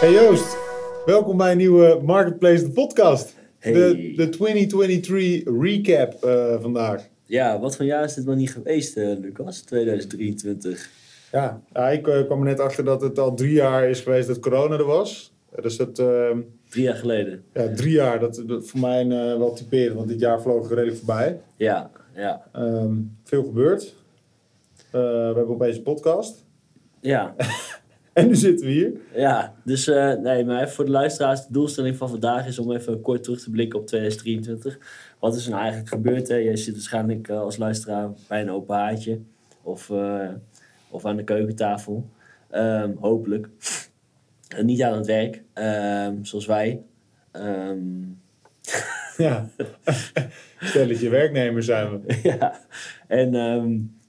Hey Joost, welkom bij een nieuwe Marketplace, de podcast. Hey. De, de 2023 recap eh, vandaag. Ja, wat voor jaar is dit wel niet geweest, eh, Lucas? 2023. Ja, ja ik eh, kwam er net achter dat het al drie jaar is geweest dat corona er was. Dus dat, eh, Drie jaar geleden. ja, drie jaar, dat, dat voor mij wel typerend, want dit jaar vloog redelijk voorbij. Ja, ja. Ehm, veel gebeurd. We hebben opeens een podcast. Ja, En nu zitten we hier. ja. Dus eh, nee, maar even voor de luisteraars, de doelstelling van vandaag is om even kort terug te blikken op 2023. Wat is er nou eigenlijk gebeurd? Hè? Jij zit waarschijnlijk eh, als luisteraar bij een open haartje of, eh, of aan de keukentafel. Ehm, hopelijk. En niet aan het werk, ehm, zoals wij. Ehm, Ja, stelletje werknemers zijn we. ja, en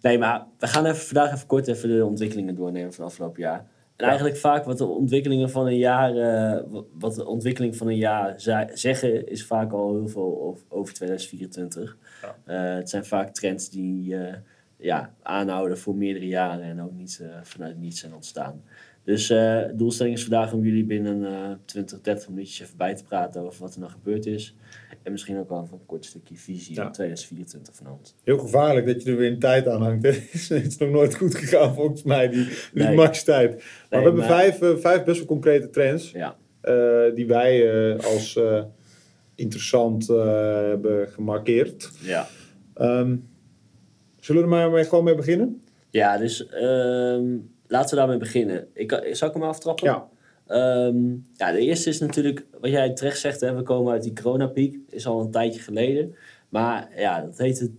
nee, maar we gaan even vandaag even kort even de ontwikkelingen doornemen van afgelopen jaar. En eigenlijk vaak wat de ontwikkelingen van een jaar, eh, wa- wat de ontwikkeling van een jaar zeggen, is vaak al heel veel over, over 2024. Eh, het zijn vaak trends die eh, ja, aanhouden voor meerdere jaren en ook niet vanuit niets zijn ontstaan. Dus de doelstelling is vandaag om jullie binnen eh 20, 30 minuutjes even bij te praten over wat er nou gebeurd is. En misschien ook wel een kort stukje visie Ja. op 2024 van ons. Heel gevaarlijk dat je er weer een tijd aan hangt. hè. Het is- nog nooit goed gegaan volgens mij, die, die Nee. max tijd. Maar we hebben maar- vijf, eh, vijf best wel concrete trends. Ja, eh, die wij eh, als eh, interessant eh, hebben gemarkeerd. ja. Ehm, zullen we er maar mee, gewoon mee beginnen? ja dus ehm, laten we daarmee beginnen. Ik, zal ik hem aftrappen? Ja. Ehm, ja, de eerste is natuurlijk, wat jij terecht zegt, hè, we komen uit die coronapiek. Is al een tijdje geleden. Maar ja, dat heet het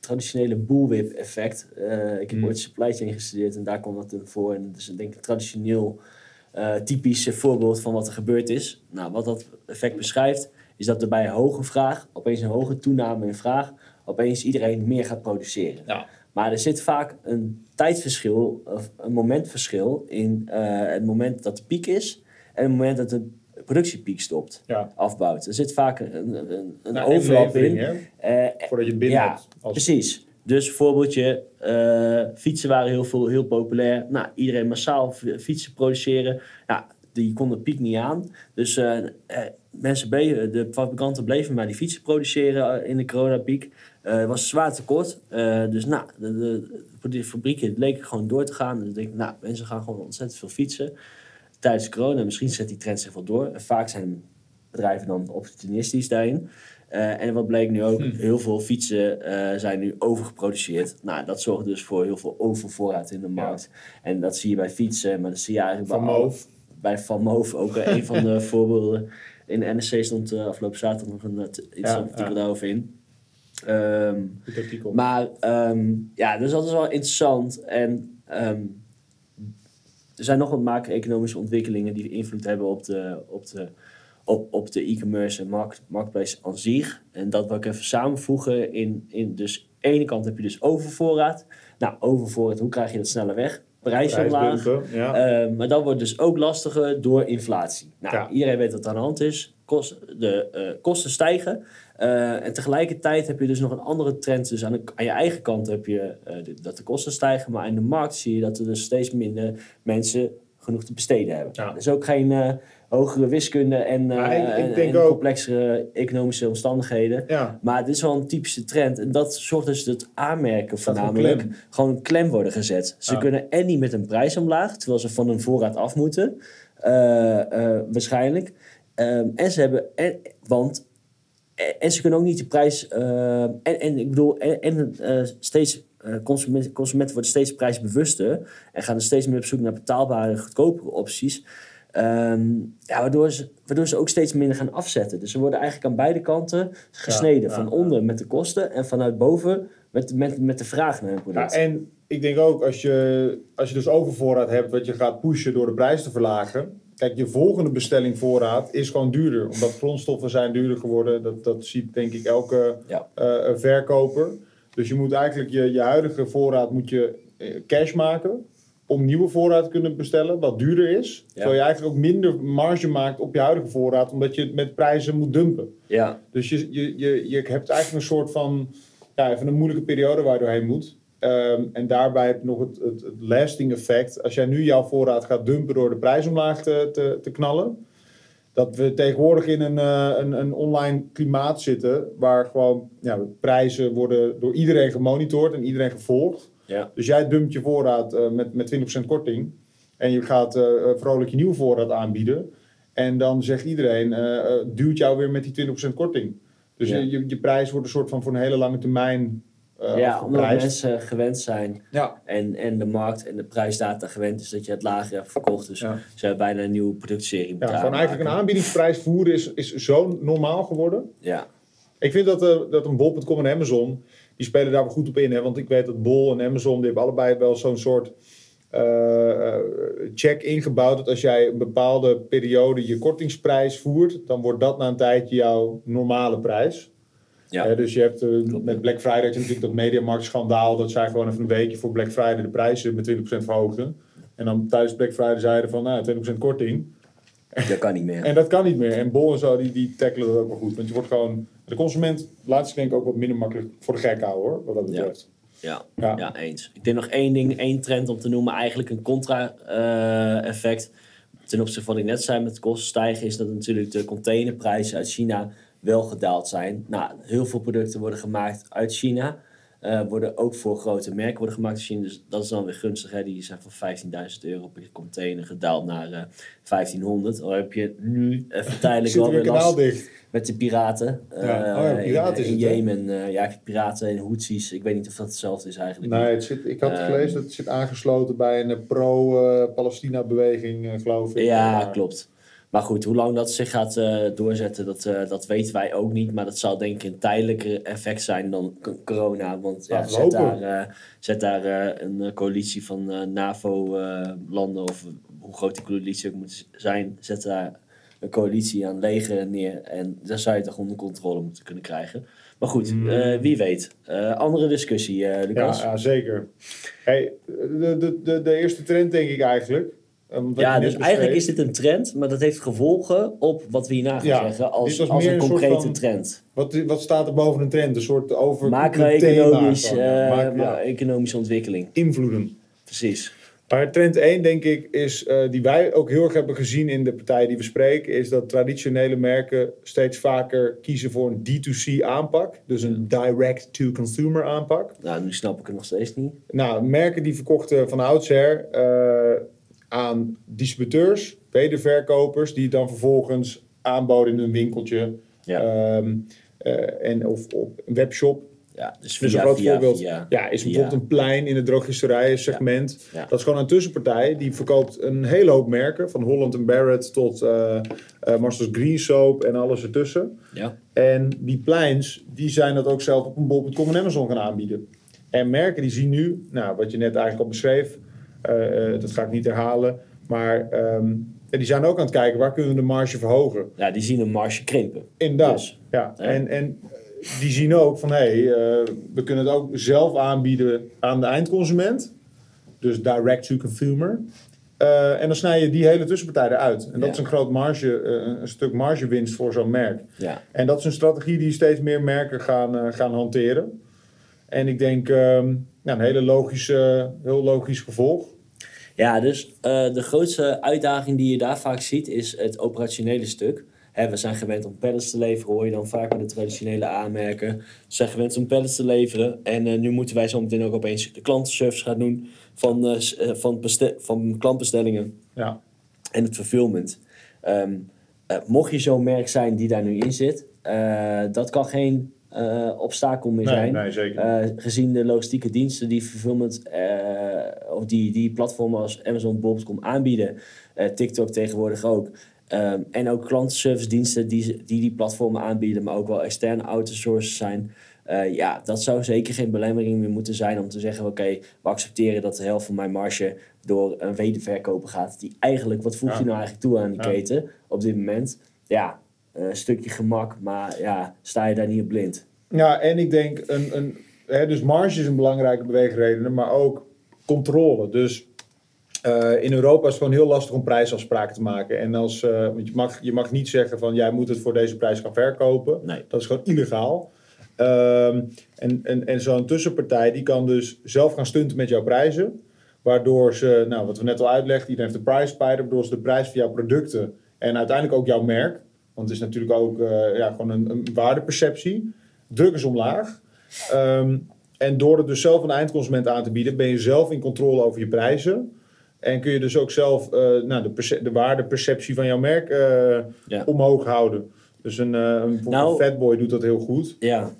traditionele bullwhip effect. Eh, ik heb Mm. ooit supply chain gestudeerd en daar kwam dat in voor. En dat is denk ik een traditioneel eh typisch voorbeeld van wat er gebeurd is. Nou, wat dat effect beschrijft, is dat er bij hoge vraag, opeens een hoge toename in vraag, opeens iedereen meer gaat produceren. Ja. Maar er zit vaak een tijdverschil, of een momentverschil in eh, het moment dat de piek is en het moment dat de productiepiek stopt, Ja. afbouwt. Er zit vaak een, een, een Nou, en overlap in. Eh, Voordat je binnen ja, hebt. Als, Precies. Dus voorbeeldje, eh, fietsen waren heel, veel, heel populair. Nou, iedereen massaal fietsen produceren. Ja, die kon de piek niet aan. Dus mensen bleven, de fabrikanten bleven maar die fietsen produceren in de coronapiek. Eh Er was zwaar tekort. Eh, dus nou, de, de, de, fabrieken leken gewoon door te gaan. Dus ik denk, nou, mensen gaan gewoon ontzettend veel fietsen. Tijdens corona, misschien zet die trend zich wel door. En vaak zijn bedrijven dan opportunistisch daarin. Eh, en wat bleek nu ook, heel veel fietsen zijn nu overgeproduceerd. Nou, dat zorgt dus voor heel veel overvoorraad in de markt. En dat zie je bij fietsen, maar dat zie je eigenlijk Van bij, Moof. bij Van Moof ook een van de voorbeelden. In de NSC stond afgelopen zaterdag nog een, iets ja. daarover in. Ehm, maar ehm, ja, dus dat is wel interessant. En ehm, er zijn nog wat macro-economische ontwikkelingen die invloed hebben op de, op de, op, op de e-commerce en market, marketplace aan zich. En dat wil ik even samenvoegen. In, in dus aan de ene kant heb je dus overvoorraad. Nou, overvoorraad, hoe krijg je dat sneller weg? Prijs omlaag. Ja. Maar dat wordt dus ook lastiger door inflatie. Nou, Ja. iedereen weet wat er aan de hand is. Kost, de eh, kosten stijgen. Eh, en tegelijkertijd heb je dus nog een andere trend. Dus aan, de, aan je eigen kant heb je eh, de- dat de kosten stijgen. Maar in de markt zie je dat er dus steeds minder mensen genoeg te besteden hebben. Ja. Is ook geen eh, hogere wiskunde en, ik- ik en- denk en ook- complexere economische omstandigheden. ja. Maar het is wel een typische trend. En dat zorgt dus dat aanmerken voornamelijk gewoon een klem worden gezet. Ze Ja. kunnen en niet met een prijs omlaag, terwijl ze van hun voorraad af moeten. waarschijnlijk. Ehm, en ze hebben, en, want, en, ze kunnen ook niet de prijs, eh, en, en ik bedoel, en, en eh, steeds, eh, consumenten, consumenten worden steeds prijsbewuster en gaan er steeds meer op zoek naar betaalbare, goedkopere opties. Ehm, ja, waardoor, ze, waardoor ze ook steeds minder gaan afzetten. Dus ze worden eigenlijk aan beide kanten gesneden. ja, van ja. onder met de kosten en vanuit boven met, met, met de vraag naar hun Ja, product. en ik denk ook als je, als je dus overvoorraad hebt wat je gaat pushen door de prijs te verlagen. Kijk, je volgende bestelling voorraad is gewoon duurder. Omdat grondstoffen zijn duurder geworden. Dat, dat ziet denk ik elke Ja. eh, verkoper. Dus je moet eigenlijk je, je huidige voorraad moet je eh, cash maken. Om nieuwe voorraad te kunnen bestellen, wat duurder is. Terwijl je eigenlijk ook minder marge maakt op je huidige voorraad. Omdat je het met prijzen moet dumpen. Ja, Dus je, je, je, je hebt eigenlijk een soort van ja, even een moeilijke periode waar je doorheen moet. Eh, ehm, en daarbij heb je nog het, het, het lasting effect. Als jij nu jouw voorraad gaat dumpen door de prijs omlaag te, te, te knallen. Dat we tegenwoordig in een, eh, een, een online klimaat zitten. Waar gewoon ja, prijzen worden door iedereen gemonitord en iedereen gevolgd. Ja. Dus jij dumpt je voorraad eh, met, met 20% korting. En je gaat eh, vrolijk je nieuwe voorraad aanbieden. En dan zegt iedereen, duwt jou weer met die 20% korting. Dus Ja. je, je, je prijs wordt een soort van voor een hele lange termijn eh ja, omdat mensen gewend zijn Ja, en, en de markt en de prijsdata gewend is dat je het lager hebt verkocht. Dus Ja. ze hebben bijna een nieuwe productserie ja, gewoon eigenlijk een aanbiedingsprijs voeren is, is zo normaal geworden. Ja, Ik vind dat, eh, dat een bol.com en Amazon, die spelen daar wel goed op in. Hè? Want ik weet dat Bol en Amazon, die hebben allebei wel zo'n soort eh, check ingebouwd. Dat als jij een bepaalde periode je kortingsprijs voert, dan wordt dat na een tijdje jouw normale prijs. Ja. Dus je hebt eh, met Black Friday je natuurlijk dat Mediamarkt schandaal. Dat zij gewoon even een weekje voor Black Friday de prijzen met 20% verhoogden. En dan thuis Black Friday zeiden van nou, 20% korting. dat kan niet meer. En dat kan niet meer. En Bol en zo, die, die tackelen dat ook wel goed. Want je wordt gewoon... De consument laat zich denk ik ook wat minder makkelijk voor de gek houden hoor, wat dat betreft. Ja, Ja. ja. eens. Ik denk nog één ding, één trend om te noemen, eigenlijk een contra-effect. ten opzichte van wat ik net zei met de kosten stijgen, is dat natuurlijk de containerprijzen uit China wel gedaald zijn. Nou, heel veel producten worden gemaakt uit China. eh, worden ook voor grote merken worden gemaakt in China. Dus dat is dan weer gunstig. Hè? Die zijn van 15.000 euro per container gedaald naar eh 1500. Dan heb je nu even tijdelijk wel er weer last dicht. met de piraten. Ja. Oh ja, eh, piraten in? Jemen. eh, ja, piraten en Houthis. Ik weet niet of dat hetzelfde is eigenlijk. Nee, het zit, ik had gelezen dat het zit aangesloten bij een eh, pro-Palestina-beweging, eh, geloof ik. Ja, klopt. Maar goed, hoe lang dat zich gaat eh, doorzetten, dat, eh, dat weten wij ook niet. Maar dat zal denk ik een tijdelijker effect zijn dan corona. Want ja, we zet, daar, eh, zet daar eh, een eh, coalitie van eh, NAVO-landen, of hoe groot die coalitie ook moet zijn, zet daar een coalitie aan leger neer. En dan zou je toch onder controle moeten kunnen krijgen. Maar goed, Mm. eh, wie weet. Eh, andere discussie, eh, Ja, Lucas. ja, zeker. Hey, de, de, de, de eerste trend denk ik eigenlijk. Eh, wat Ja, dus eigenlijk is dit een trend, maar dat heeft gevolgen op wat we hierna gaan Ja, zeggen als, als meer een concrete van- trend. Wat, wat staat er boven een trend? Een soort over Macro-economisch, gewoon, ja. economische ontwikkeling. invloeden. Precies. Maar trend 1, denk ik, is eh, die wij ook heel erg hebben gezien in de partijen die we spreken, is dat traditionele merken steeds vaker kiezen voor een D2C aanpak. Dus een direct-to-consumer aanpak. Nou, nu snap ik het nog steeds niet. Nou, merken die verkochten van oudsher eh, aan distributeurs, wederverkopers, die het dan vervolgens aanboden in hun winkeltje. Ja. Ehm, eh, en of op een webshop. Ja, dus Dus via, een groot via, voorbeeld via, ja, is bijvoorbeeld een plein in het drogisterijen segment. Ja. Dat is gewoon een tussenpartij. Die verkoopt een hele hoop merken. Van Holland Barrett tot eh, Masters Green Soap en alles ertussen. Ja, En die pleins, die zijn dat ook zelf op een bol.com en Amazon gaan aanbieden. En merken die zien nu, nou, wat je net eigenlijk al beschreef, dat ga ik niet herhalen, maar ehm, die zijn ook aan het kijken waar kunnen we de marge verhogen. ja, die zien een marge krimpen. Inderdaad. Dus, ja. ja. En, en eh, die zien ook van hé, hey, eh, we kunnen het ook zelf aanbieden aan de eindconsument. Dus direct to consumer. Eh, en dan snij je die hele tussenpartij eruit. En dat Ja. is een groot marge, eh, een stuk margewinst voor zo'n merk. Ja, En dat is een strategie die steeds meer merken gaan, eh, gaan hanteren. En ik denk ehm, ja, een hele logische, heel logisch gevolg. Ja dus eh, de grootste uitdaging die je daar vaak ziet is het operationele stuk. Hè, we zijn gewend om pallets te leveren, hoor je dan vaak met de traditionele aanmerken. We zijn gewend om pallets te leveren. En eh, nu moeten wij zo meteen ook opeens de klantenservice gaan doen van, eh, van, van klantbestellingen. Ja, en het fulfillment. Ehm, eh, mocht je zo'n merk zijn die daar nu in zit, dat kan geen eh, obstakel meer zijn. nee zeker. Eh, gezien de logistieke diensten die fulfillment, eh, of die, die platformen als Amazon, Bol.com aanbieden, TikTok tegenwoordig ook. En ook klantenservice diensten die, die die platformen aanbieden, maar ook wel externe outsourcers zijn. Ja, dat zou zeker geen belemmering meer moeten zijn om te zeggen: oké, we accepteren dat de helft van mijn marge door een wederverkoper gaat. Die eigenlijk, wat voeg je Ja. nou eigenlijk toe aan die Ja. keten op dit moment? Ja, een stukje gemak, maar ja, sta je daar niet op blind? Ja, en ik denk, een, een, hè, dus marge is een belangrijke beweegreden, maar ook controle. Dus eh, in Europa is het gewoon heel lastig om prijsafspraken te maken. En als, eh, want je, mag, je mag niet zeggen van jij moet het voor deze prijs gaan verkopen. Nee. Dat is gewoon illegaal. Ehm, en en, en zo'n tussenpartij die kan dus zelf gaan stunten met jouw prijzen. Waardoor ze, nou, wat we net al uitlegden, iedereen heeft de price spider, waardoor ze de prijs van jouw producten en uiteindelijk ook jouw merk, want het is natuurlijk ook uh, ja, gewoon een, een waardeperceptie, drukken ze omlaag. Ehm, en door het dus zelf een eindconsument aan te bieden, ben je zelf in controle over je prijzen. En kun je dus ook zelf uh, nou, de, de waardeperceptie van jouw merk uh, ja. omhoog houden. Dus een, een, nou, Fatboy doet dat heel goed. Ja.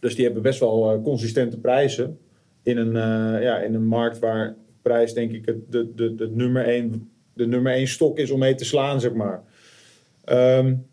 Dus die hebben best wel consistente prijzen. In een, ja, in een markt waar prijs denk ik het, de, de, de, nummer één, de nummer één stok is om mee te slaan, zeg maar. Um,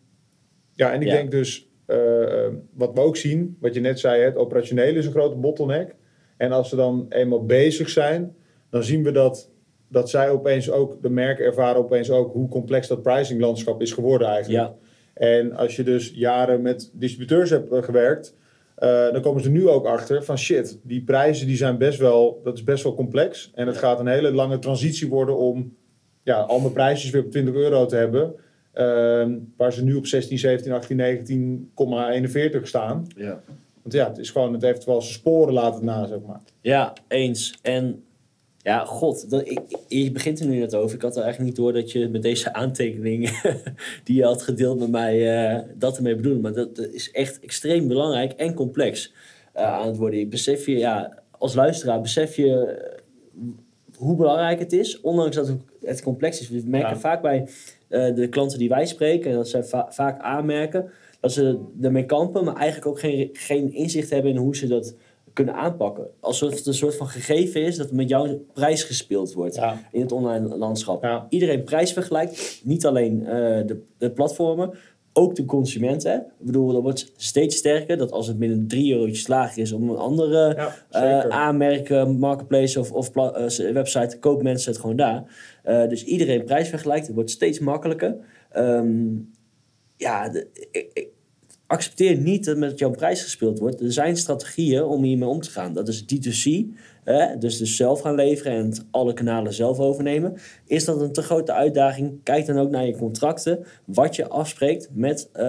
ja, en ik denk dus, uh, wat we ook zien, wat je net zei, het operationele is een grote bottleneck. En als ze dan eenmaal bezig zijn, dan zien we dat, dat zij opeens ook, de merken ervaren opeens ook hoe complex dat pricinglandschap is geworden eigenlijk. Ja. En als je dus jaren met distributeurs hebt eh, gewerkt, uh, dan komen ze nu ook achter van shit, die prijzen die zijn best wel, dat is best wel complex. En het gaat een hele lange transitie worden om ja, al mijn prijsjes weer op 20 euro te hebben. Uh, waar ze nu op 16, 17, 18, 19,41 staan. Ja. Want ja, het is gewoon, het heeft wel zijn sporen laten na, zeg maar. Ja, eens. En ja, god, dat, ik, je begint er nu net over. Ik had er eigenlijk niet door dat je met deze aantekening die je had gedeeld met mij, uh, dat ermee bedoelde. Maar dat, dat, is echt extreem belangrijk en complex uh, aan het worden. Je besef je, ja, als luisteraar besef je uh, hoe belangrijk het is, ondanks dat het complex is. We merken ja. vaak bij de klanten die wij spreken, en dat zij va vaak aanmerken, dat ze ermee kampen, maar eigenlijk ook geen, geen inzicht hebben in hoe ze dat kunnen aanpakken. Alsof het een soort van gegeven is dat met jouw prijs gespeeld wordt in het online landschap. Ja. Iedereen prijsvergelijkt, niet alleen uh, de, de platformen, ook de consumenten. Ik bedoel, dat wordt steeds sterker dat als het binnen drie eurotjes lager is om een andere ja, uh, aanmerken, marketplace of, of uh, website, koop mensen het gewoon daar. Dus iedereen prijsvergelijkt, het wordt steeds makkelijker. Um, ja, de, ik, accepteer niet dat met jouw prijs gespeeld wordt. Er zijn strategieën om hiermee om te gaan. Dat is D2C, hè, dus, dus zelf gaan leveren en alle kanalen zelf overnemen. Is dat een te grote uitdaging? Kijk dan ook naar je contracten, wat je afspreekt met uh,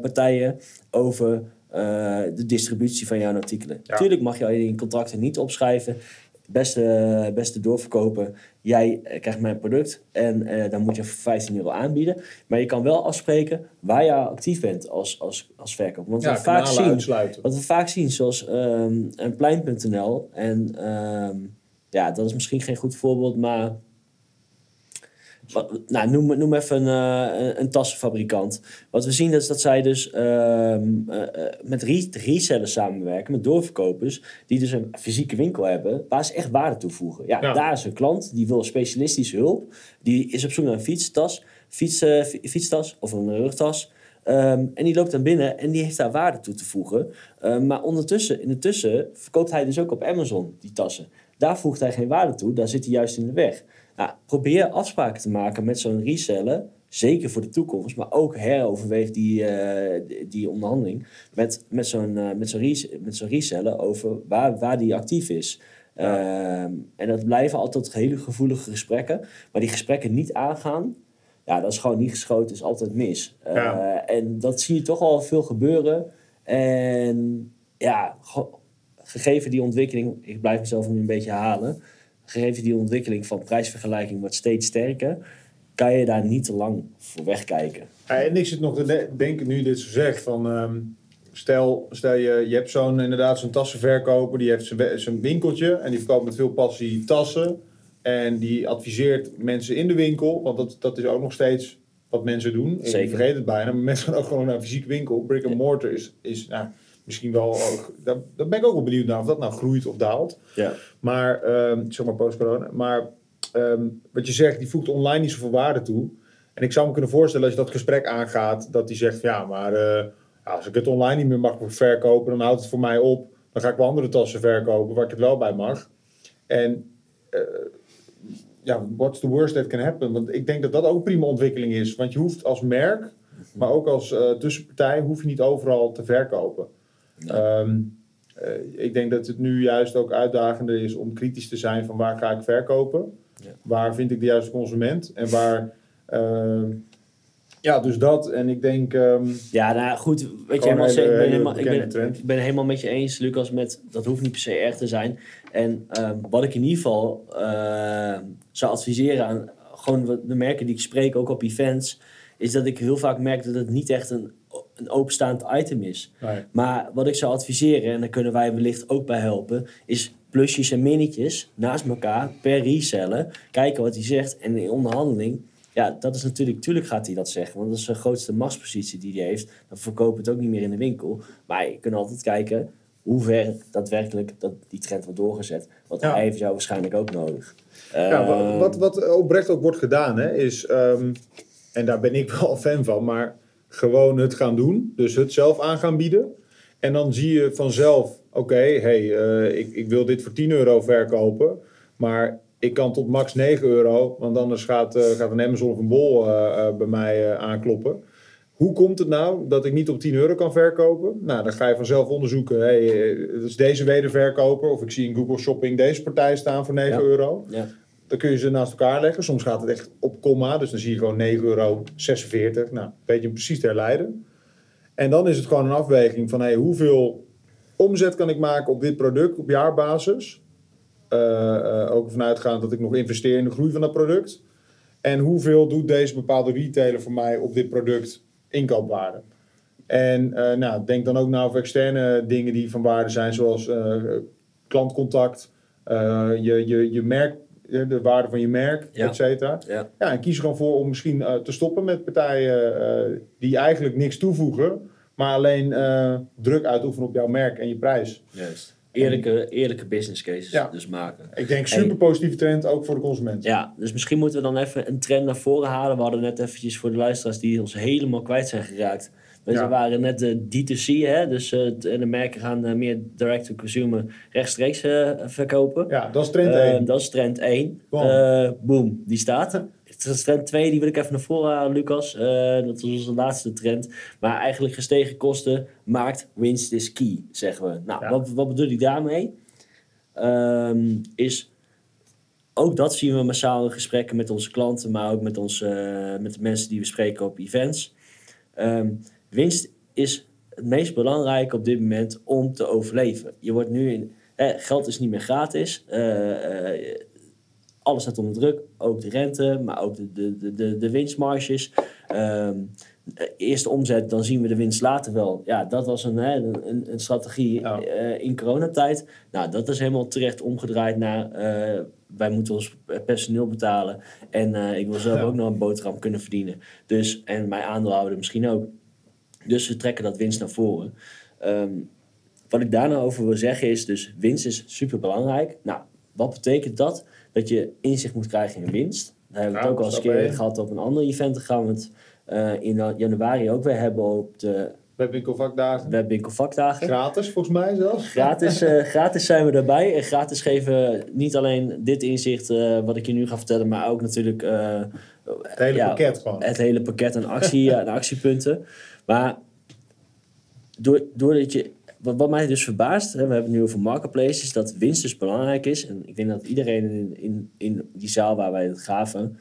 partijen over uh, de distributie van jouw artikelen. Ja. Tuurlijk mag je in contracten niet opschrijven beste, beste doorverkoper, jij eh, krijgt mijn product en uh, dan moet je 15 euro aanbieden. Maar je kan wel afspreken waar je actief bent als, als, als verkoper. Want ja, we vaak zien, uitsluiten. wat we vaak zien, zoals um, een plein.nl en um, ja, dat is misschien geen goed voorbeeld, maar nou, noem, noem even een, uh, een tassenfabrikant. Wat we zien is dat zij dus uh, uh, met re resellers samenwerken, met doorverkopers, die dus een fysieke winkel hebben, waar ze echt waarde toevoegen. Ja, Ja. daar is een klant, die wil specialistische hulp, die is op zoek naar een fietstas, fiets, eh, fi- fietstas of een rugtas. Ehm, en die loopt dan binnen en die heeft daar waarde toe te voegen. Ehm, maar ondertussen, in de tussen, verkoopt hij dus ook op Amazon die tassen. Daar voegt hij geen waarde toe, daar zit hij juist in de weg. Nou, probeer afspraken te maken met zo'n reseller, zeker voor de toekomst, maar ook heroverweeg die, eh, die, onderhandeling met, met zo'n eh, met zo'n res- reseller over waar, waar die actief is. Ehm, en dat blijven altijd hele gevoelige gesprekken, maar die gesprekken niet aangaan, ja, dat is gewoon niet geschoten, is altijd mis. Eh, Ja. En dat zie je toch al veel gebeuren. En ja, ge- gegeven die ontwikkeling, ik blijf mezelf nu een beetje halen. Gegeven die ontwikkeling van prijsvergelijking wordt steeds sterker, kan je daar niet te lang voor wegkijken. Ja, en ik zit nog te de- denken nu dit zo zegt van ehm, stel, stel je, je hebt zo'n inderdaad zo'n tassenverkoper die heeft zijn, winkeltje en die verkoopt met veel passie tassen en die adviseert mensen in de winkel, want dat, dat is ook nog steeds wat mensen doen. Ik Zeker. vergeet het bijna, maar mensen gaan ook gewoon naar een fysieke winkel. Brick and mortar is, is nou, misschien wel ook, daar, daar ben ik ook wel benieuwd naar of dat nou groeit of daalt. Ja. Maar, ehm, zeg maar post-corona. Maar ehm, wat je zegt, die voegt online niet zoveel waarde toe. En ik zou me kunnen voorstellen als je dat gesprek aangaat, dat die zegt van ja, maar eh, als ik het online niet meer mag verkopen, dan houdt het voor mij op. Dan ga ik wel andere tassen verkopen waar ik het wel bij mag. En eh, ja, what's the worst that can happen? Want ik denk dat dat ook een prima ontwikkeling is. Want je hoeft als merk, maar ook als eh, tussenpartij, hoef je niet overal te verkopen. Ehm, eh, ik denk dat het nu juist ook uitdagender is om kritisch te zijn van waar ga ik verkopen? Ja. Waar vind ik de juiste consument? En waar, ehm, Ja, dus dat. En ik denk... ehm, Ja, nou goed, weet je, helemaal, ik, ben hele helemaal, ik, bekende ben, trend. ik ben helemaal met je eens, Lucas, met dat hoeft niet per se erg te zijn. En wat ik in ieder geval zou adviseren aan gewoon de merken die ik spreek, ook op events, is dat ik heel vaak merk dat het niet echt een, een openstaand item is. nee. Maar wat ik zou adviseren, en daar kunnen wij wellicht ook bij helpen, is plusjes en minnetjes naast elkaar per reseller. Kijken wat hij zegt. En in onderhandeling, ja, dat is natuurlijk, tuurlijk gaat hij dat zeggen. Want dat is de grootste machtspositie die hij heeft. Dan verkopen het ook niet meer in de winkel. Maar je kunt altijd kijken hoe ver daadwerkelijk dat die trend wordt doorgezet. Want Ja. hij heeft jou waarschijnlijk ook nodig. Ja, wa- Ehm, wat, wat oprecht ook wordt gedaan, hè, is, ehm, en daar ben ik wel fan van, maar gewoon het gaan doen. Dus het zelf aan gaan bieden. En dan zie je vanzelf, oké, hey, eh, ik, ik wil dit voor 10 euro verkopen, maar ik kan tot max 9 euro, want anders gaat, eh, gaat een Amazon of een Bol eh, bij mij aankloppen. Hoe komt het nou dat ik niet op 10 euro kan verkopen? Nou, dan ga je vanzelf onderzoeken. Hey, is deze wederverkoper. Of ik zie in Google Shopping deze partij staan voor 9 Ja. euro. ja. Dan kun je ze naast elkaar leggen. Soms gaat het echt op komma. Dus dan zie je gewoon 9,46 euro. Nou, weet je precies te herleiden. En dan is het gewoon een afweging van... Hey, hoeveel omzet kan ik maken op dit product op jaarbasis? Eh, eh, ook vanuitgaand dat ik nog investeer in de groei van dat product. En hoeveel doet deze bepaalde retailer voor mij op dit product inkoopwaarde? En eh, nou, denk dan ook na over externe dingen die van waarde zijn, zoals klantcontact, je, je, je merk, de waarde van je merk, Ja. et cetera. Ja. Ja, en kies er gewoon voor om misschien eh, te stoppen met partijen eh, die eigenlijk niks toevoegen, maar alleen eh, druk uitoefenen op jouw merk en je prijs. Juist. Eerlijke, eerlijke business cases Ja. dus maken. Ik denk super positieve trend ook voor de consument. Ja, dus misschien moeten we dan even een trend naar voren halen. We hadden net eventjes voor de luisteraars die ons helemaal kwijt zijn geraakt. We Ja. waren net de D2C, hè? dus eh, de merken gaan eh, meer direct-to-consumer rechtstreeks eh, verkopen. Ja, dat is trend Eh, 1. dat is trend 1. Boom. Eh, boom, die staat. Het is trend 2, die wil ik even naar voren halen, Lucas. Eh, dat is onze laatste trend. Maar eigenlijk gestegen kosten maakt winst is key, zeggen we. Nou, Ja. wat, wat bedoel ik daarmee? Ehm, is ook dat zien we massaal in gesprekken met onze klanten, maar ook met, onze, eh, met de mensen die we spreken op events. Ehm, winst is het meest belangrijke op dit moment om te overleven. Je wordt nu in, geld is niet meer gratis. Eh, eh, alles staat onder druk, ook de rente, maar ook de, de, de, de, de winstmarges. Ehm, eh, eerst de omzet, dan zien we de winst later wel. Ja, dat was een, hè, een, een strategie Ja. in coronatijd. Nou, dat is helemaal terecht omgedraaid naar... wij moeten ons personeel betalen. En ik wil zelf Ja. ook nog een boterham kunnen verdienen. Dus, en mijn aandeelhouder misschien ook. Dus we trekken dat winst naar voren. Ehm, wat ik daar nou over wil zeggen is dus... winst is super belangrijk. Nou, wat betekent dat? Dat je inzicht moet krijgen in winst. Daar hebben we het ook al eens keer gehad op een ander event. Daar gaan we het eh, in januari ook weer hebben op de Webwinkelvakdagen. webwinkel vakdagen. Gratis volgens mij zelfs. Gratis, eh, gratis zijn we erbij. En gratis geven we niet alleen dit inzicht eh, wat ik je nu ga vertellen, maar ook natuurlijk Het hele ja, pakket gewoon. het hele pakket aan, actie, aan actiepunten. Maar door, doordat je. Wat, mij dus verbaast, hè, we hebben het nu over marketplaces, dat winst dus belangrijk is. En ik denk dat iedereen in, in, in die zaal waar wij het gaven,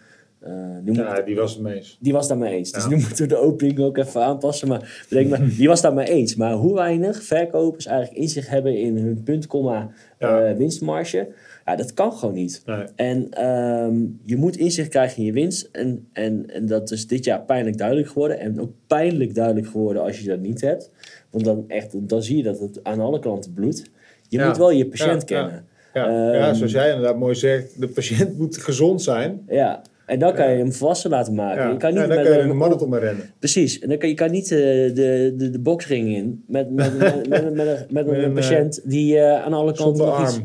nu moet Ja, die was het meest. die was daar mee eens. Dus nu moeten we de opening ook even aanpassen. Maar, bedenk maar die was daar mee eens. Maar hoe weinig verkopers eigenlijk inzicht hebben in hun punt, komma, Ja. eh, winstmarge. Ja, dat kan gewoon niet. Nee. En ehm, je moet inzicht krijgen in je winst. En, en, en dat is dit jaar pijnlijk duidelijk geworden. En ook pijnlijk duidelijk geworden als je dat niet hebt. Want dan, echt, dan zie je dat het aan alle kanten bloedt. Je Ja. moet wel je patiënt Ja, kennen. Ja, ja, Ehm, zoals jij inderdaad mooi zegt, de patiënt moet gezond zijn. Ja. En dan kan je hem volwassen laten maken. Ja, je kan niet ja, dan met kan je een een marathon mee rennen. Precies. En dan kan je kan niet eh, de, de, de boksring in met, met, met, met, met, een- met, Met een een, patiënt die eh, aan alle kanten iets-.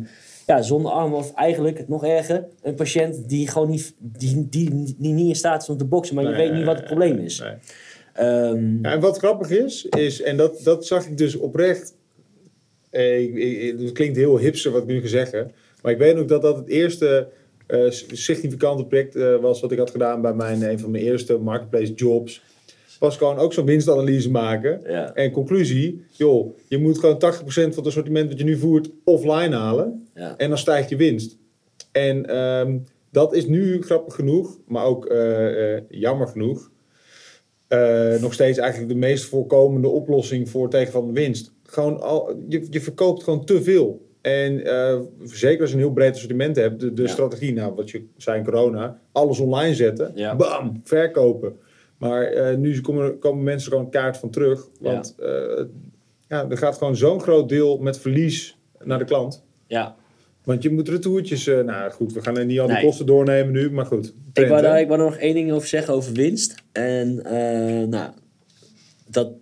Ja, zonder arm of eigenlijk nog erger, een patiënt die gewoon niet, die, die, die niet in staat is om te boksen, maar je Nee, weet niet wat het probleem is. nee. Ehm, Ja, en wat grappig is, is en dat, dat zag ik dus oprecht. Eh, ik, ik- het klinkt heel hipster wat ik nu ga zeggen. Maar ik weet ook dat dat het eerste eh, significante project eh, was wat ik had gedaan bij mijn, een van mijn eerste marketplace jobs. Was gewoon ook zo'n winstanalyse maken. ja, En conclusie, joh, je moet gewoon 80% van het assortiment dat je nu voert offline halen. Ja. En dan stijgt je winst. En ehm, dat is nu grappig genoeg, maar ook eh, eh, jammer genoeg. eh, nog steeds eigenlijk de meest voorkomende oplossing voor tegenvallende winst. Gewoon al, je, je verkoopt gewoon te veel. En zeker als je een heel breed assortiment hebt, de, de Ja. strategie, nou wat je zei in corona, alles online zetten, Ja. bam, verkopen. Maar nu komen, komen mensen gewoon kaart van terug. Want eh, ja, er gaat gewoon zo'n groot deel met verlies naar de klant. Ja, Want je moet retourtjes, eh nou goed, we gaan er niet al die Nee. kosten doornemen nu, maar goed. ik wou, daar, ik wou er nog één ding over zeggen over winst. En eh, nou, dat,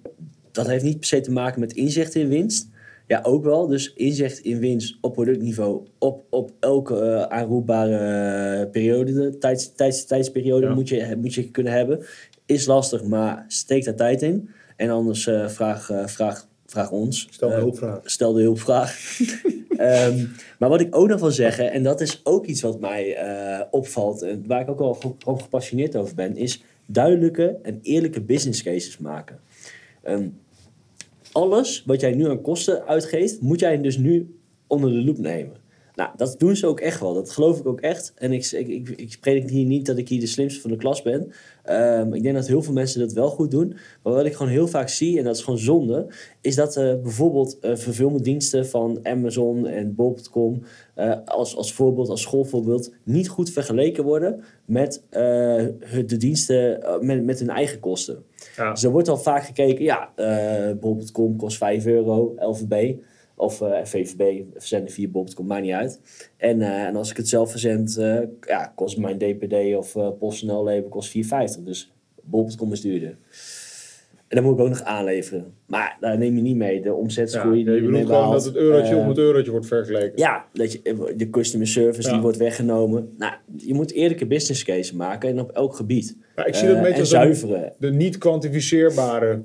dat heeft niet per se te maken met inzicht in winst. Ja, ook wel. Dus inzicht in winst op productniveau, op, op elke eh, aanroepbare periode, tijds, tijds, tijdsperiode Ja. moet, je, moet je kunnen hebben. Is lastig, maar steek daar tijd in. En anders vraag, vraag, vraag ons. Stel een Eh, hulpvraag. stel de hulpvraag. Ehm, maar wat ik ook nog wil zeggen, en dat is ook iets wat mij eh, opvalt, en waar ik ook gewoon gepassioneerd over ben, is duidelijke en eerlijke business cases maken. Ehm, alles wat jij nu aan kosten uitgeeft, moet jij dus nu onder de loep nemen. Nou, dat doen ze ook echt wel. Dat geloof ik ook echt. En ik, ik, ik, hier niet dat ik hier de slimste van de klas ben. Ehm, ik denk dat heel veel mensen dat wel goed doen. Maar wat ik gewoon heel vaak zie, en dat is gewoon zonde, is dat eh, bijvoorbeeld eh verfilmdiensten van Amazon en Bob.com eh, als, als voorbeeld, als schoolvoorbeeld, niet goed vergeleken worden met de diensten, met, met hun eigen kosten. Ja. Dus er wordt al vaak gekeken, ja, Bob.com kost 5 euro, LVB. Of eh, VVB, verzenden via Bob.com, maakt niet uit. En, eh, en als ik het zelf verzend, eh, ja, kost mijn DPD of eh PostNL label kost 4,50. Dus Bob.com is duurder. En dan moet ik ook nog aanleveren. Maar daar neem je niet mee. De Ja, omzetgroei je die je bedoelt gewoon dat het eurotje om het eurotje wordt vergeleken. ja, dat je, de customer service Ja. die wordt weggenomen. Nou, je moet eerlijke business case maken en op elk gebied. Maar ik zie dat en een- zuiveren. de niet kwantificeerbare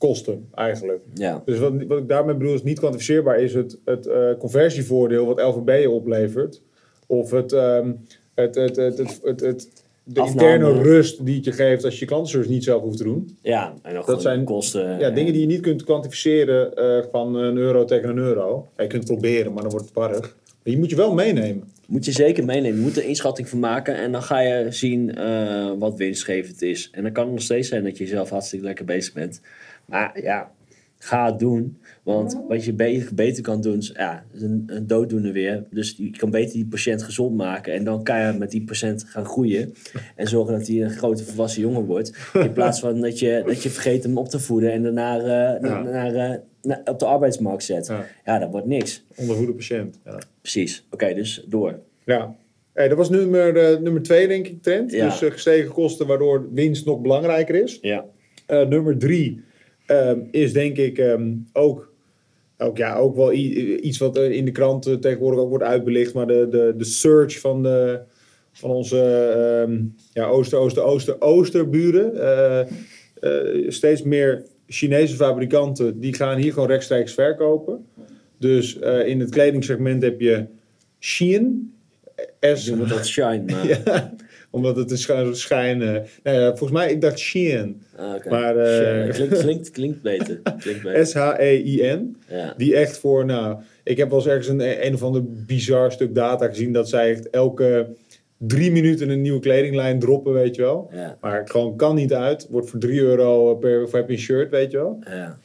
kosten eigenlijk. Ja. Dus wat, wat ik daarmee bedoel is niet kwantificeerbaar is het, het eh, conversievoordeel wat LVB je oplevert. Of het, ehm, het, het, het, het, het, het- de Afname. interne rust die het je geeft als je klantenservice niet zelf hoeft te doen. ja, en ook Dat zijn kosten. Ja, dingen die je niet kunt kwantificeren eh, van een euro tegen een euro. Ja, je kunt het proberen, maar dan wordt het warrig. Maar je moet je wel meenemen. Moet je zeker meenemen. Je moet er inschatting van maken. En dan ga je zien eh, wat winstgevend is. En dan kan het nog steeds zijn dat je zelf hartstikke lekker bezig bent. Maar ja, ga het doen. Want wat je be- beter kan doen is ja, is een, een dooddoener weer. Dus je kan beter die patiënt gezond maken. En dan kan je met die patiënt gaan groeien. En zorgen dat hij een grote volwassen jongen wordt. In plaats van dat je, dat je vergeet hem op te voeden. En daarna Ja. naar- op de arbeidsmarkt zet. Ja. Ja, dat wordt niks. Ondervoede patiënt. Ja. Precies. Oké, dus door. Ja. Hey, dat was nummer, eh, nummer twee, denk ik, trend. Dus gestegen kosten, waardoor winst nog belangrijker is. Ja. Eh, nummer drie ehm, is denk ik ehm, ook, ook, ja, ook wel iets wat in de kranten tegenwoordig ook wordt uitbelicht. Maar de, de, de search van, de, van onze ehm, ja, ooster, ooster, ooster, oosterburen. Eh, eh, steeds meer Chinese fabrikanten die gaan hier gewoon rechtstreeks verkopen. Dus eh, in het kledingsegment heb je Shein. S Doen we dat shine. Maar, ja, omdat het is schijn-. Nou ja, volgens mij, ik dacht Shein. Ah. Maar, eh, klinkt, klinkt, klinkt beter. Klinkt beter. S-H-E-I-N. Ja. Die echt voor, nou, ik heb wel eens ergens een, een of ander bizar stuk data gezien dat zij echt elke drie minuten een nieuwe kledinglijn droppen, weet je wel. Ja. Maar gewoon kan niet uit. Wordt voor 3 euro per of heb je een shirt, weet je wel. Ja.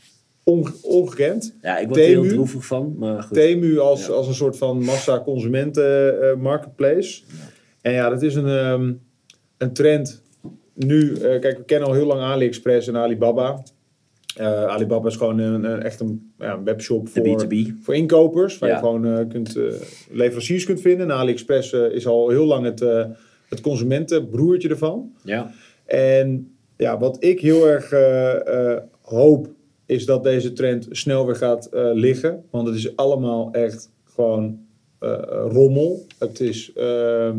Onge- ongekend. ja, ik word er heel droevig van, maar goed. Temu als, Ja. als een soort van massa consumenten eh, marketplace. En ja, dat is een, ehm, een trend. Nu, eh, kijk, we kennen al heel lang AliExpress en Alibaba. Eh, Alibaba is gewoon een, een, echt een, ja, een webshop voor, B2B. voor inkopers. Waar Ja. je gewoon eh, kunt, leveranciers kunt vinden. En AliExpress is al heel lang het, het consumentenbroertje ervan. Ja. En ja, wat ik heel erg hoop, is dat deze trend snel weer gaat liggen. Want het is allemaal echt gewoon rommel. Het is, ehm,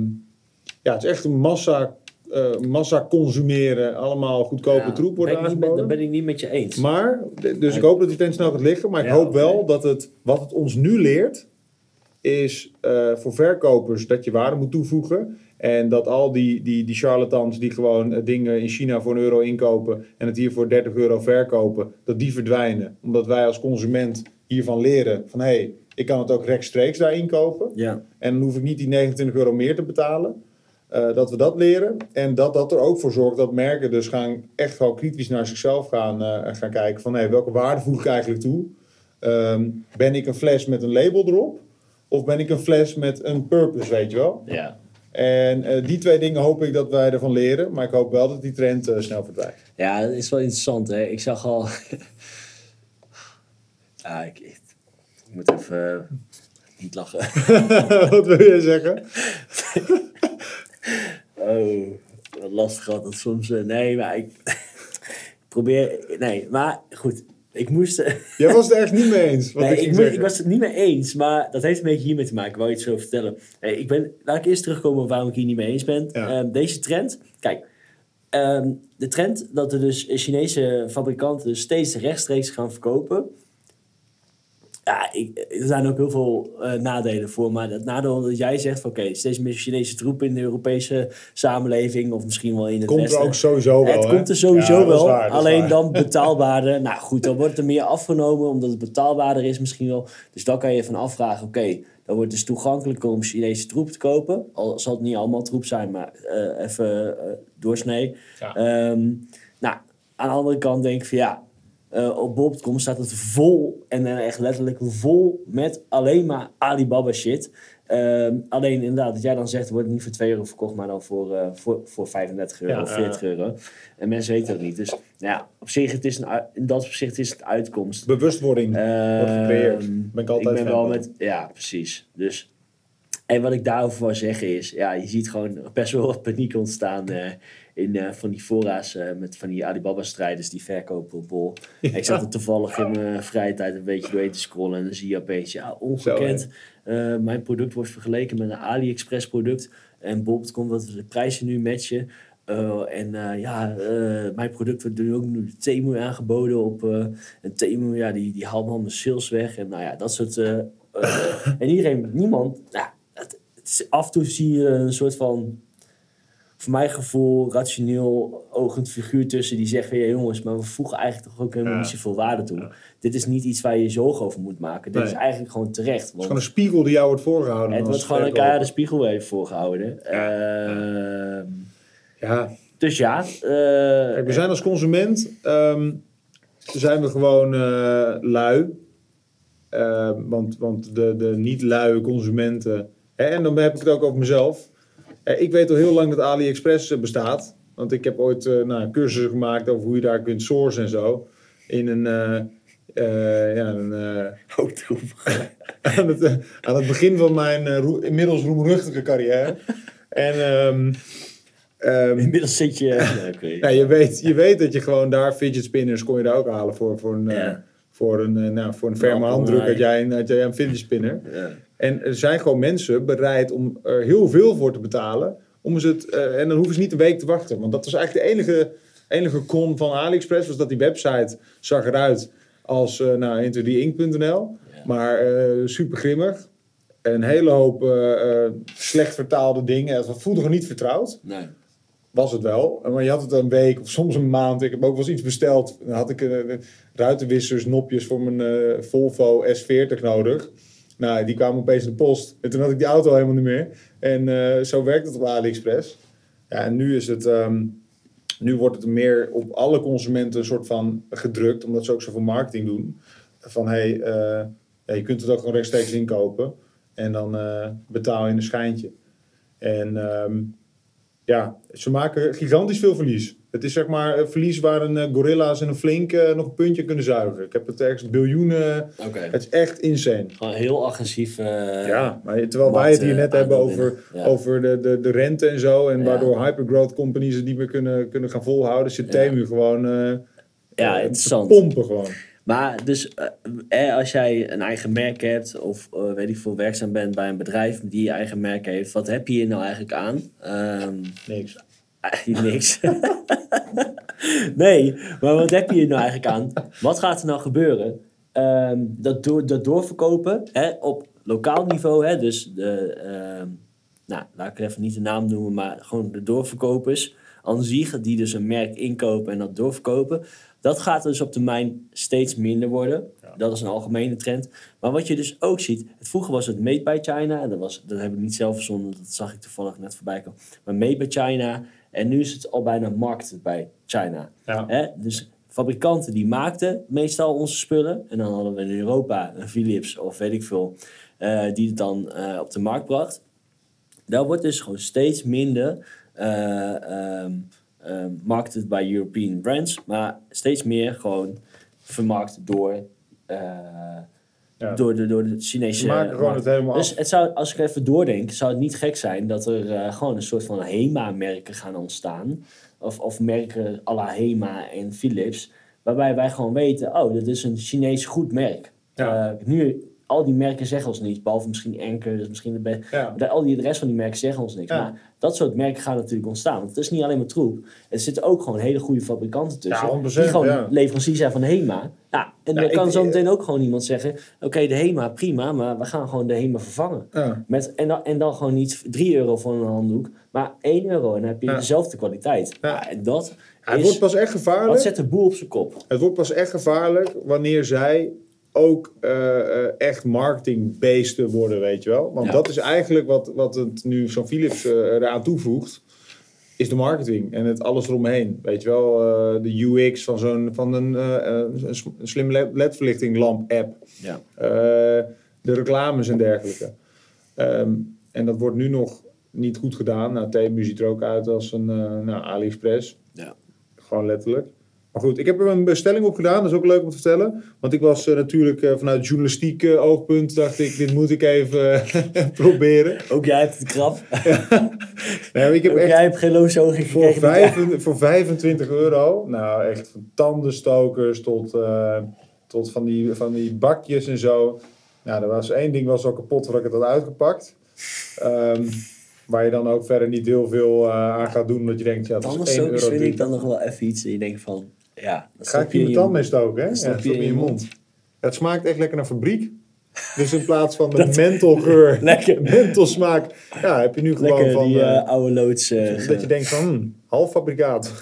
ja, het is echt een massa, eh, massa consumeren. Allemaal goedkope Ja, troep wordt met- aangeboden. Dat ben ik niet met je eens. Maar, dus ik hoop dat die trend snel gaat liggen. Maar ik Ja, hoop wel dat het, wat het ons nu leert, is eh, voor verkopers dat je waarde moet toevoegen. En dat al die, die, die charlatans die gewoon eh, dingen in China voor een euro inkopen en het hier voor 30 euro verkopen, dat die verdwijnen. Omdat wij als consument hiervan leren van hé, hey, ik kan het ook rechtstreeks daar inkopen. Ja. En dan hoef ik niet die 29 euro meer te betalen. Eh, dat we dat leren. En dat dat er ook voor zorgt dat merken dus gaan echt wel kritisch naar zichzelf gaan, uh, gaan kijken. Van hey, welke waarde voeg ik eigenlijk toe? Ehm, ben ik een fles met een label erop? Of ben ik een fles met een purpose, weet je wel? Ja. En uh, die twee dingen hoop ik dat wij ervan leren. Maar ik hoop wel dat die trend snel verdwijnt. Ja, dat is wel interessant. Hè? Ik zag al... ja, ik, ik, moet even niet lachen. Wat wil je zeggen? oh, wat lastig altijd soms. Uh, nee, maar ik probeer... Nee, maar goed. Ik moest... Jij was het er echt niet mee eens? Wat nee, ik, ik, was het niet mee eens, maar dat heeft een beetje hiermee te maken. Ik wou iets over vertellen. ik ben, laat ik eerst terugkomen op waarom ik hier niet mee eens ben. Ja. Um, deze trend... Kijk, um, de trend dat er dus Chinese fabrikanten dus steeds rechtstreeks gaan verkopen ja, ik, er zijn ook heel veel uh, nadelen voor. Maar het nadeel dat jij zegt van oké, steeds meer Chinese troepen in de Europese samenleving. Of misschien wel in het komt Westen. er ook sowieso wel. Het komt er sowieso wel. alleen dan betaalbaarder. nou goed, dan wordt er meer afgenomen omdat het betaalbaarder is misschien wel. Dus dan kan je van afvragen, oké, dan wordt het dus toegankelijker om Chinese troep te kopen. Al zal het niet allemaal troep zijn, maar uh, even uh, doorsnee. Ja. Um, nou, aan de andere kant denk ik van ja, uh, op bol.com staat het vol, en dan echt letterlijk vol, met alleen maar Alibaba shit. Uh, alleen inderdaad, dat jij dan zegt, wordt het niet voor 2 euro verkocht, maar dan voor, uh, voor, voor 35 euro of 40 euro. En mensen weten dat niet. Dus nou ja, op zich, het is een, in dat opzicht is het uitkomst. Bewustwording uh, wordt gecreëerd. Ben ik altijd ik ben wel met, Ja, precies. Dus, en wat ik daarover wil zeggen is, ja, je ziet gewoon best wel wat paniek ontstaan uh, in uh, van die fora's uh, met van die Alibaba-strijders die verkopen op bol. Ja. Ik zat er toevallig in mijn vrije tijd een beetje doorheen te scrollen en dan zie je opeens, ja, ongekend. Zo, mijn product wordt vergeleken met een AliExpress product en bol.com dat de prijzen nu matchen. en ja, mijn product wordt nu ook nu Temu aangeboden op en Temu, ja, die, die haalt al mijn sales weg en nou ja, dat soort... en iedereen, niemand, nou, het, het is, af en toe zie je een soort van voor mijn gevoel rationeel ogend figuur tussen die zegt van ja jongens, maar we voegen eigenlijk toch ook helemaal ja. niet zoveel waarde toe. Dit is niet iets waar je je zorgen over moet maken. Dit nee. is eigenlijk gewoon terecht. Want het is gewoon een spiegel die jou wordt voorgehouden. Het wordt gewoon een keiharde spiegel je voorgehouden. Ja. Uh, ja. Dus ja. Uh, Kijk, we zijn als consument um, zijn we gewoon uh, lui. Uh, want want de, de niet-luie consumenten. Hè, en dan heb ik het ook over mezelf eh, ik weet al heel lang dat AliExpress eh, bestaat. Want ik heb ooit uh, nou, cursussen gemaakt over hoe je daar kunt sourcen en zo. In een... Uh, ja, een aan, het, aan het begin van mijn inmiddels roemruchtige carrière. En... Um, um, inmiddels zit je... okay. ja, je, weet, je weet dat je gewoon daar fidget spinners kon je daar ook halen voor, voor een... Ja. Voor een, nou, voor een ferme handdruk had jij, een, had jij een fidget spinner. Ja. En er zijn gewoon mensen bereid om er heel veel voor te betalen. Om ze het, uh, en dan hoeven ze niet een week te wachten. Want dat was eigenlijk de enige, enige con van AliExpress. Was dat die website zag eruit als uh, nou, Ja. Maar uh, super grimmig. Een hele hoop slecht vertaalde dingen. Het voelde gewoon niet vertrouwd. Nee. Was het wel. Maar je had het een week of soms een maand. Ik heb ook wel eens iets besteld. Dan had ik ruitenwissers, nopjes voor mijn Volvo S40 nodig. Nou, die kwamen opeens de post. En toen had ik die auto helemaal niet meer. En uh, zo werkt het op AliExpress. Ja, en nu is het... Um, nu wordt het meer op alle consumenten een soort van gedrukt. Omdat ze ook zoveel marketing doen. Van, hey, ja, je kunt het ook gewoon rechtstreeks inkopen. En dan uh, betaal je een schijntje. En um, ja, ze maken gigantisch veel verlies. Het is zeg maar een verlies waar een uh, gorilla's en een flink uh, nog een puntje kunnen zuigen. Ik heb het ergens biljoenen. Okay. Het is echt insane. Gewoon heel agressief. Uh, ja, maar terwijl wij het hier net hebben over, ja. over de, de, de rente en zo. En ja. waardoor hypergrowth companies het niet meer kunnen, kunnen gaan volhouden. Zit ja. Temu gewoon ja, interessant. pompen gewoon. Maar dus eh, als jij een eigen merk hebt of uh, weet ik veel werkzaam bent bij een bedrijf die je eigen merk heeft, wat heb je hier nou eigenlijk aan? Um, niks. Eigenlijk niks. nee, maar wat heb je hier nou eigenlijk aan? Wat gaat er nou gebeuren? Um, dat, door, dat doorverkopen hè, op lokaal niveau, hè, dus de, um, nou, laat ik even niet de naam noemen, maar gewoon de doorverkopers aan zich, die dus een merk inkopen en dat doorverkopen Dat gaat dus op termijn steeds minder worden. Dat is een algemene trend. Maar wat je dus ook ziet, het, vroeger was het Made by China. En dat, was, dat heb ik niet zelf verzonnen, dat zag ik toevallig net voorbij komen. Maar Made by China. En nu is het al bijna marketed bij China. Ja. Hè? Dus fabrikanten die maakten meestal onze spullen. En dan hadden we in Europa een Philips of weet ik veel, eh, die het dan eh, op de markt bracht. Daar wordt dus gewoon steeds minder eh ehm, ehm, marketed bij European brands, maar steeds meer gewoon vermarkt door, Ja. door, de, door de Chinese Ze maken gewoon markt. het helemaal Dus af. het zou, als ik even doordenk, zou het niet gek zijn dat er eh, gewoon een soort van HEMA-merken gaan ontstaan. Of, of merken à la HEMA en Philips. Waarbij wij gewoon weten, oh, dat is een Chinees goed merk. Ja. Eh, nu, al die merken zeggen ons niets. Behalve misschien Anker, misschien de beste. Ja. Al die, de rest van die merken zeggen ons niks. Ja. Maar dat soort merken gaan natuurlijk ontstaan. Want het is niet alleen maar troep. Er zitten ook gewoon hele goede fabrikanten tussen. Ja, 100%, die gewoon leverancier zijn van HEMA. Ja, en dan kan zo meteen ook gewoon iemand zeggen... Oké, de HEMA, prima, maar we gaan gewoon de HEMA vervangen. Met, en, dan, en dan gewoon niet 3 euro voor een handdoek, maar 1 euro. En dan heb je dezelfde kwaliteit. En dat het wordt pas echt gevaarlijk. Wat zet de boel op zijn kop? Het wordt pas echt gevaarlijk wanneer zij ook eh, echt marketingbeesten worden, weet je wel. Want Ja. dat is eigenlijk wat, wat het nu zo'n Philips eh, eraan toevoegt, is de marketing en het alles eromheen. Weet je wel, de UX van zo'n van een, een slim led- ledverlichting lamp app. Ja. De reclames en dergelijke. Ehm, en dat wordt nu nog niet goed gedaan. Nou, Temu ziet er ook uit als een nou, AliExpress. Ja. Gewoon letterlijk. Maar goed, ik heb er een bestelling op gedaan. Dat is ook leuk om te vertellen. Want ik was eh, natuurlijk eh, vanuit journalistiek eh, oogpunt... dacht ik, dit moet ik even proberen. Ook jij hebt het krap. Nee, ik heb Ook echt jij hebt geen loonzoging voor, vijf, voor 25 euro... Nou, echt van tandenstokers tot, tot van, die, van die bakjes en zo. Nou, er was één ding was al kapot voordat ik het had uitgepakt. Ehm, waar je dan ook verder niet heel veel aan gaat doen. Omdat je denkt, ja, dat is 1 Tandenstokers euro vind ik dan nog wel even iets. En je denkt van, ja, dat Ga ik je in je tand mee stoken, hè? Dat Ja, je in je je mond. Het smaakt echt lekker naar fabriek. Dus in plaats van de mentholgeur, Lekker. mentholsmaak, ja, heb je nu gewoon Lekker van... die eh, eh, oude loods. eh, dat je denkt van, hm, half fabrikaat.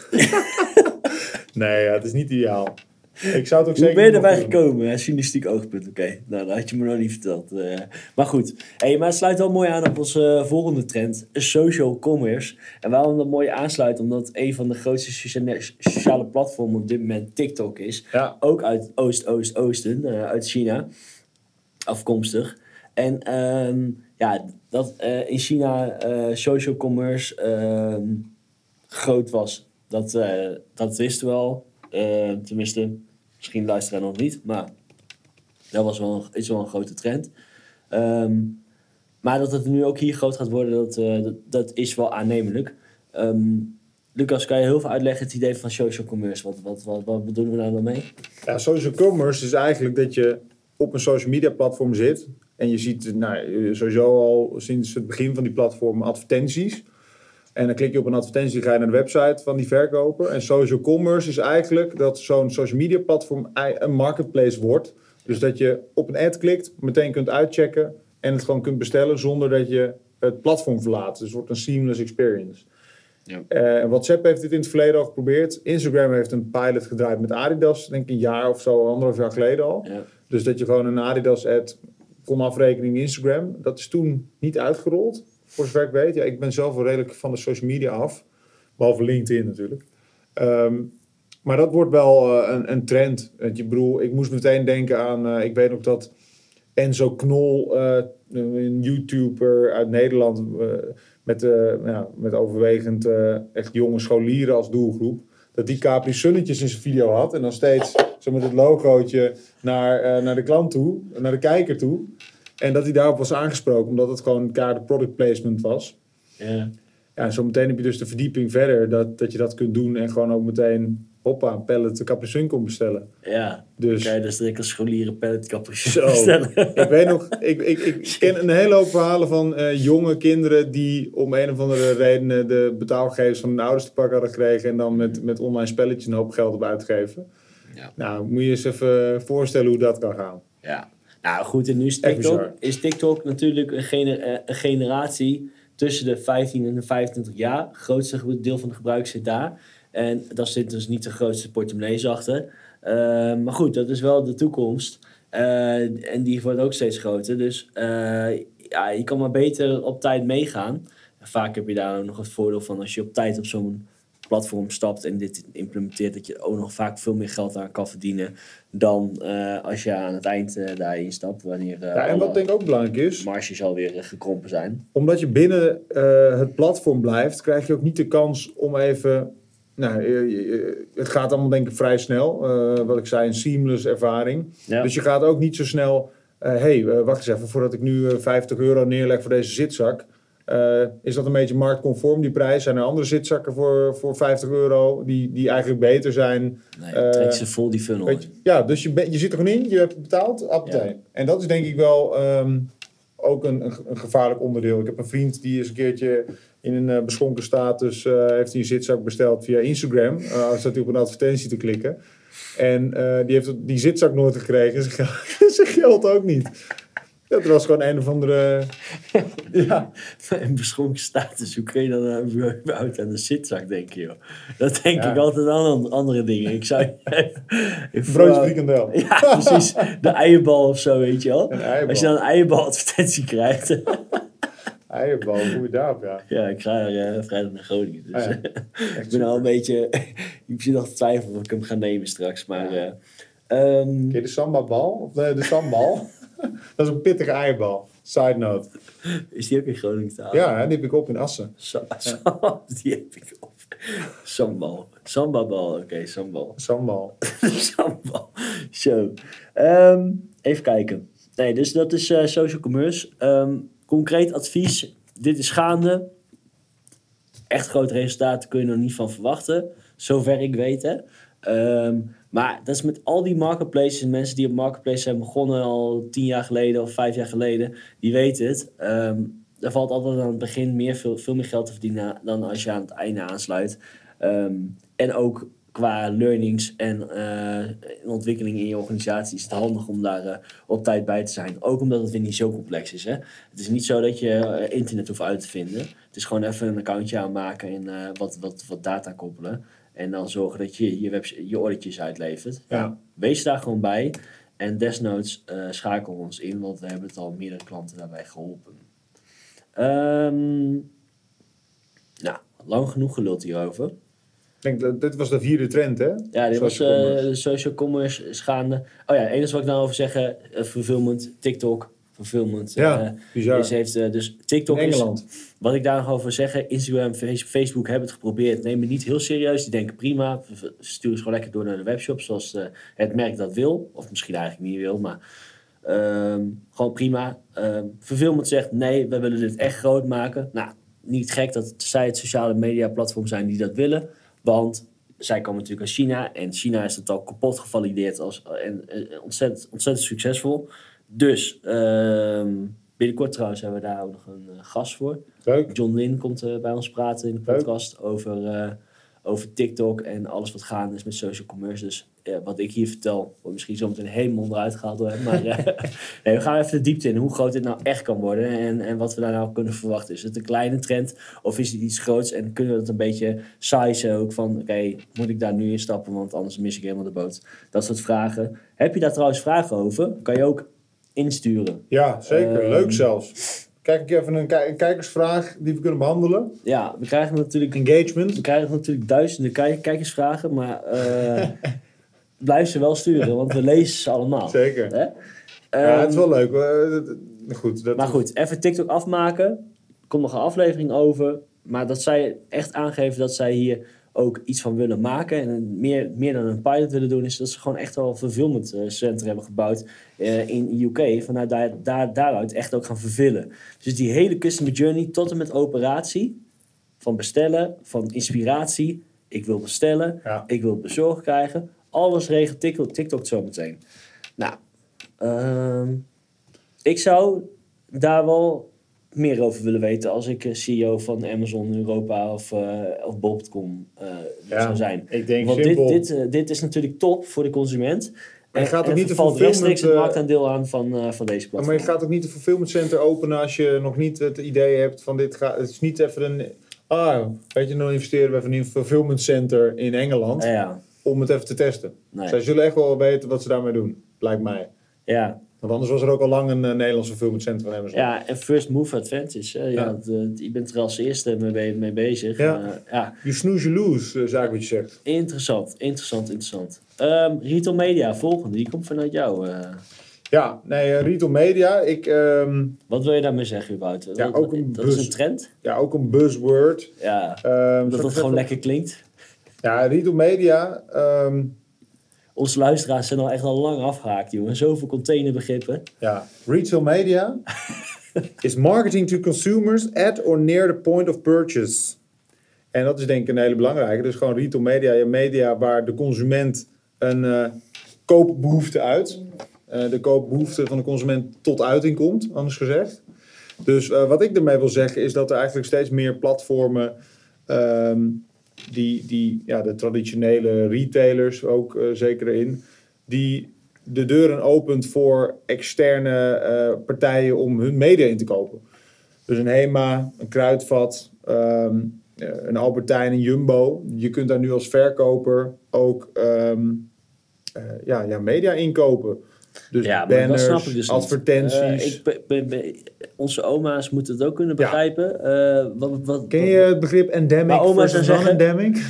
nee, ja, het is niet ideaal. Ik zou het ook Hoe zeker ben je erbij gekomen? hè? Journalistiek oogpunt, oké. Nou, dat had je me nog niet verteld. eh. maar goed, hey, maar het sluit wel mooi aan op onze eh, volgende trend, social commerce. En waarom dat mooi aansluit, omdat een van de grootste sociale, platformen op dit moment TikTok is. Ja, Ook uit Oost-Oost-Oosten, eh, uit China, afkomstig. En ehm, ja, dat in China social commerce ehm, groot was, dat, dat wisten we al. Tenminste, misschien luisteren nog niet, maar dat was wel, is wel een grote trend. Ehm, maar dat het nu ook hier groot gaat worden, dat, eh, dat, is wel aannemelijk. Ehm, Lucas, kan je heel veel uitleggen het idee van social commerce? Wat, wat, wat, wat bedoelen we daar dan mee? Ja, social commerce is eigenlijk dat je op een social media platform zit. En je ziet nou, sowieso al sinds het begin van die platform advertenties. En dan klik je op een advertentie, ga je naar de website van die verkoper. En social commerce is eigenlijk dat zo'n social media platform een marketplace wordt. Dus dat je op een ad klikt, meteen kunt uitchecken en het gewoon kunt bestellen zonder dat je het platform verlaat. Dus het wordt een seamless experience. Ja. Eh, WhatsApp heeft dit in het verleden al geprobeerd. Instagram heeft een pilot gedraaid met Adidas, denk ik een jaar of zo, anderhalf jaar geleden al. Ja. Dus dat je gewoon een Adidas-ad kon afrekenen in Instagram. Dat is toen niet uitgerold, voor zover ik weet. Ja, ik ben zelf wel redelijk van de social media af. Behalve LinkedIn natuurlijk. Ehm, maar dat wordt wel eh, een, een trend. Want je bedoel, ik moest meteen denken aan... eh, ik weet nog dat Enzo Knol, eh, een YouTuber uit Nederland... met, ja, met overwegend echt jonge scholieren als doelgroep... dat die Capri Sunnetjes in zijn video had. En dan steeds zo met het logootje naar, naar de klant toe, naar de kijker toe. En dat hij daarop was aangesproken, omdat het gewoon de product placement was. Ja. Ja, en zo meteen heb je dus de verdieping verder, dat, dat je dat kunt doen en gewoon ook meteen, hoppa, een pallet de Capri Sun kon bestellen. Ja, Dus kan je dus direct als scholieren pelletkappers Zo. bestellen. ik weet nog, ik, ik, ik ken een hele hoop verhalen van eh, jonge kinderen die om een of andere reden de betaalgegevens van hun ouders te pakken hadden gekregen en dan met, met online spelletjes een hoop geld op uitgeven. Ja. Nou, moet je eens even voorstellen hoe dat kan gaan. Ja. Nou goed, en nu is TikTok, is TikTok natuurlijk een, gener- eh, een generatie tussen de 15 en de 25 jaar. Het grootste deel van de gebruikers zit daar. En daar zit dus niet de grootste portemonnees achter. Uh, maar goed, dat is wel de toekomst. Uh, en die wordt ook steeds groter. Dus uh, ja, je kan maar beter op tijd meegaan. En vaak heb je daar ook nog het voordeel van als je op tijd op zo'n platform stapt en dit implementeert, dat je ook nog vaak veel meer geld aan kan verdienen dan uh, als je aan het eind uh, daarin stapt. Wanneer, uh, ja, en wat denk ik ook belangrijk is. Marges alweer gekrompen zijn. Omdat je binnen het platform blijft, krijg je ook niet de kans om even. Nou, het gaat allemaal denk ik vrij snel. wat ik zei, een seamless ervaring. Ja. Dus je gaat ook niet zo snel. Hé, hey, wacht eens even, voordat ik nu 50 euro neerleg voor deze zitzak uh, is dat een beetje marktconform, die prijs? Zijn er andere zitzakken voor, voor 50 euro die, die eigenlijk beter zijn? Nee, uh, trek ze vol die funnel. Je, ja, dus je, ben, je zit er gewoon in, je hebt betaald, appetijt. Ja. En dat is denk ik wel um, ook een, een, een, gevaarlijk onderdeel. Ik heb een vriend die eens een keertje in een uh, beschonken status heeft hij een zitzak besteld via Instagram. Uh, staat hij op een advertentie te klikken. En die heeft die zitzak nooit gekregen, zijn geld ook niet. Dat was gewoon een of andere. ja. Een beschonken status. Hoe kun je dan überhaupt aan de zitzak denken, joh? Dat denk ik altijd aan andere dingen. Ik zou. Broodje frikandel. Ja, precies. De eierbal of zo, weet je wel. Als je dan een eierbal-advertentie krijgt. eierbal, hoe daarop, ja. Ja, ik ga uh, vrijdag naar Groningen. Dus, oh ja. ik ben al een beetje. ik zit nog te twijfelen of ik hem ga nemen straks. Maar. Ja. Uh, um, Ken je de sambabal? Of de, de sambal? dat is een pittige eierbal. Side note. Is die ook in Groningen taal? Ja, die heb ik op in Assen. Sa die heb ik op. Sambal. Sambabal, oké, okay, sambal. Sambal. sambal. Zo. Um, even kijken. Nee, dus dat is uh, social commerce. Um, concreet advies. Dit is gaande. Echt grote resultaten kun je nog niet van verwachten. Zover ik weet, hè. Um, maar dat is met al die marketplaces, mensen die op marketplaces zijn begonnen al tien jaar geleden of vijf jaar geleden, die weten het. Um, er valt altijd aan het begin meer, veel, veel meer geld te verdienen dan als je aan het einde aansluit. Um, en ook qua learnings en uh, ontwikkeling in je organisatie is het handig om daar uh, op tijd bij te zijn. Ook omdat het weer niet zo complex is. Hè? Het is niet zo dat je uh, internet hoeft uit te vinden. Het is gewoon even een accountje aanmaken en wat, wat, wat data koppelen. En dan zorgen dat je je, web, je uitlevert. Ja. Wees daar gewoon bij. En desnoods uh, schakel ons in, want we hebben het al meerdere klanten daarbij geholpen. Um, nou, lang genoeg geluld hierover. Ik denk, dit was de vierde trend, hè? Ja, dit was uh, social commerce schaande. Oh ja, het enige wat ik nou over zeggen, uh, fulfillment, TikTok, fulfillment. Ja, uh, dus, heeft, uh, dus TikTok is, wat ik daar nog over zeggen, Instagram, Facebook hebben het geprobeerd. Neem het niet heel serieus. Die denken prima, stuur ze gewoon lekker door naar de webshop zoals uh, het merk dat wil. Of misschien eigenlijk niet wil, maar um, gewoon prima. Um, zegt nee, we willen dit echt groot maken. Nou, niet gek dat zij het sociale media platform zijn die dat willen. Want zij komen natuurlijk uit China en China is het al kapot gevalideerd als en, en ontzettend, ontzettend succesvol. Dus uh, binnenkort trouwens hebben we daar ook nog een uh, gast voor. Leuk. John Lin komt uh, bij ons praten in de podcast over, uh, over TikTok en alles wat gaande is met social commerce. Dus wat ik hier vertel, wordt misschien zometeen helemaal onderuit gehaald door hem. Maar nee, we gaan even de diepte in hoe groot dit nou echt kan worden en, en wat we daar nou kunnen verwachten. Is het een kleine trend of is het iets groots en kunnen we dat een beetje sizen ook van oké, moet ik daar nu in stappen, want anders mis ik helemaal de boot. Dat soort vragen. Heb je daar trouwens vragen over? Kan je ook insturen. Ja, zeker. Uh, Leuk zelfs. Kijk ik even een, een kijkersvraag die we kunnen behandelen. Ja, we krijgen natuurlijk... Engagement. We krijgen natuurlijk duizenden kijk kijkersvragen, maar uh, blijf ze wel sturen, want we lezen ze allemaal. Zeker. Hè? Ja, um, het is wel leuk. Goed, dat maar goed, even TikTok afmaken. Er komt nog een aflevering over. Maar dat zij echt aangeven dat zij hier ook iets van willen maken en meer, meer dan een pilot willen doen, is dat ze gewoon echt wel een fulfillment uh, center hebben gebouwd uh, in UK. Vanuit daar, daar, daaruit echt ook gaan vervullen. Dus die hele customer journey tot en met operatie, van bestellen, van inspiratie, ik wil bestellen, ja. ik wil bezorgd krijgen, alles regelt TikTok, TikTok zo meteen. Nou, uh, ik zou daar wel meer over willen weten als ik CEO van Amazon Europa of, uh, of Bob.com uh, ja, zou zijn. Ik denk Want simpel. dit, dit, uh, dit is natuurlijk top voor de consument. Maar je gaat ook niet de valt rechtstreeks het marktaandeel aan van, van deze platform. Maar je gaat ook niet een fulfillment center openen als je nog niet het idee hebt van dit gaat. Het is niet even een Ah, weet je, dan investeren we even in een fulfillment center in Engeland. Ja. Om het even te testen. Nee. Zij zullen echt wel weten wat ze daarmee doen. Lijkt mij. ja. Want anders was er ook al lang een eh, Nederlandse fulfillment center van Amazon. Ja, en first move advantage. Hè? Ja. De- je bent er als eerste mee, mee bezig. Ja. Eh, ja, You snooze, you lose, eh, is eigenlijk wat je zegt. interessant, interessant, interessant. Ehm, retail media, volgende, die komt vanuit jou. eh. Ja, nee, eh, retail media. Ik, ehm, wat wil je daarmee zeggen, überhaupt? Ja, Dat- ook een dat is een trend. ja, ook een buzzword. Ja, Ehm, dat ik het even- gewoon lekker klinkt. Ja, retail media. Onze luisteraars zijn al echt al lang afgehaakt, jongen. Zoveel containerbegrippen. ja, retail media is marketing to consumers at or near the point of purchase. En dat is denk ik een hele belangrijke. Dus gewoon retail media, ja, media waar de consument een eh, koopbehoefte uit. eh, de koopbehoefte van de consument tot uiting komt, anders gezegd. Dus eh, wat ik ermee wil zeggen is dat er eigenlijk steeds meer platformen ehm, die, die ja, de traditionele retailers ook eh, zeker in, die de deuren opent voor externe eh, partijen om hun media in te kopen. Dus een HEMA, een Kruidvat, ehm, eh, een Albertijn, een Jumbo. Je kunt daar nu als verkoper ook eh, ja, ja, media inkopen. Dus Ja, maar dat banners, snap ik dus niet. advertenties. Eh, ik be- be- be- onze oma's moeten het ook kunnen Ja. begrijpen. Eh, wat, wat, Ken je het begrip endemic versus non-endemic?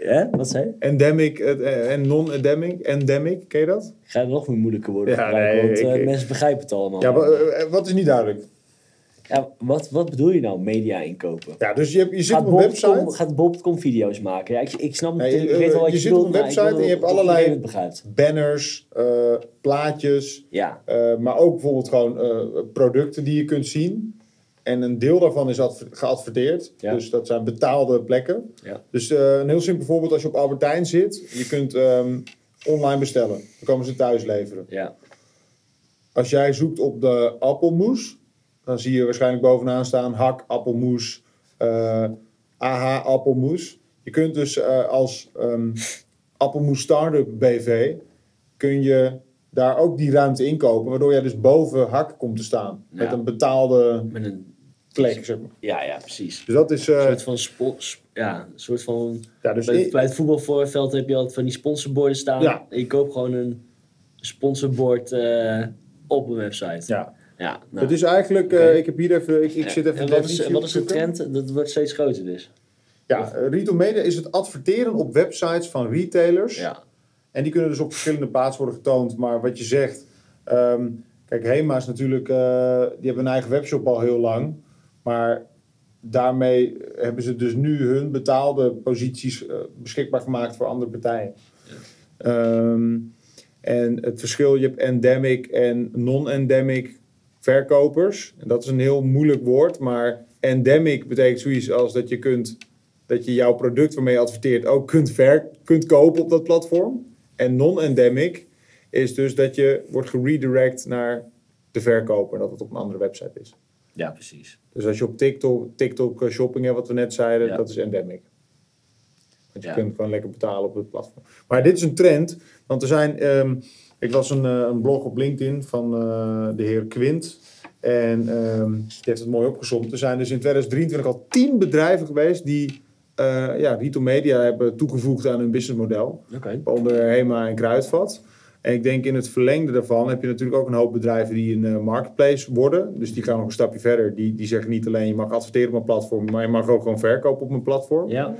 Hè? Wat zei je? Endemic eh, en non-endemic. Endemic, ken je dat? Ik ga nog meer moeilijker worden Ja, nee, want eh, ik- mensen begrijpen het allemaal. Ja, wa- eh, wat is niet duidelijk? Ja, wat, wat bedoel je nou, media inkopen? Ja, dus je, je zit Gaat op een website. gaat Bob.com video's maken? Ja, ik, ik snap ik je- weet wel wat je je, zit op een website en je hebt allerlei-. Banners, eh, plaatjes, Ja, eh, maar ook bijvoorbeeld gewoon eh, producten die je kunt zien. En een deel daarvan is adver- geadverteerd. Ja. Dus dat zijn betaalde plekken. Ja. Dus eh, een heel simpel voorbeeld, als je op Albertijn zit, je kunt ehm, online bestellen. Dan komen ze thuis leveren. ja, Als jij zoekt op de appelmoes, dan zie je waarschijnlijk bovenaan staan hak appelmoes, eh AH appelmoes. Je kunt dus eh, als ehm, appelmoes Startup BV, kun je daar ook die ruimte inkopen, waardoor jij dus boven hak komt te staan. Met een betaalde met een, plek, zeg maar. ja, ja, precies. Dus dat is... eh, Een soort van, ja, een soort van ja, dus bij, het voetbalveld heb je altijd van die sponsorborden staan. Ja. En je koopt gewoon een sponsorbord op een website. ja. Ja, nou. Het is eigenlijk, eh, ik heb hier even, ik, ik zit even en de wat is, wat is de trend? Dat wordt steeds groter dus. Ja, eh, retail media is het adverteren op websites van retailers. Ja, En die kunnen dus op verschillende plaatsen worden getoond. Maar wat je zegt, ehm, kijk, Hema is natuurlijk, eh, die hebben een eigen webshop al heel lang. Maar daarmee hebben ze dus nu hun betaalde posities beschikbaar gemaakt voor andere partijen. Ehm, en het verschil, je hebt endemic en non-endemic verkopers. En dat is een heel moeilijk woord, maar endemic betekent zoiets als dat je kunt dat je jouw product waarmee je adverteert ook kunt, ver, kunt kopen op dat platform. En non-endemic is dus dat je wordt geredirect naar de verkoper, dat het op een andere website is. ja precies. Dus als je op TikTok, TikTok eh, shopping hebt, wat we net zeiden, Ja. dat is endemic. Want je Ja. kunt gewoon lekker betalen op het platform. Maar dit is een trend, want er zijn, ehm, ik las een, eh, een blog op LinkedIn van eh, de heer Quint. En ehm, die heeft het mooi opgezomd. Er zijn dus in 2023 al tien bedrijven geweest die eh ja, retail media hebben toegevoegd aan hun businessmodel. Onder Hema en Kruidvat. En ik denk in het verlengde daarvan heb je natuurlijk ook een hoop bedrijven die een marketplace worden. Dus die gaan nog een stapje verder. Die, die zeggen niet alleen je mag adverteren op mijn platform, maar je mag ook gewoon verkopen op mijn platform. Ja,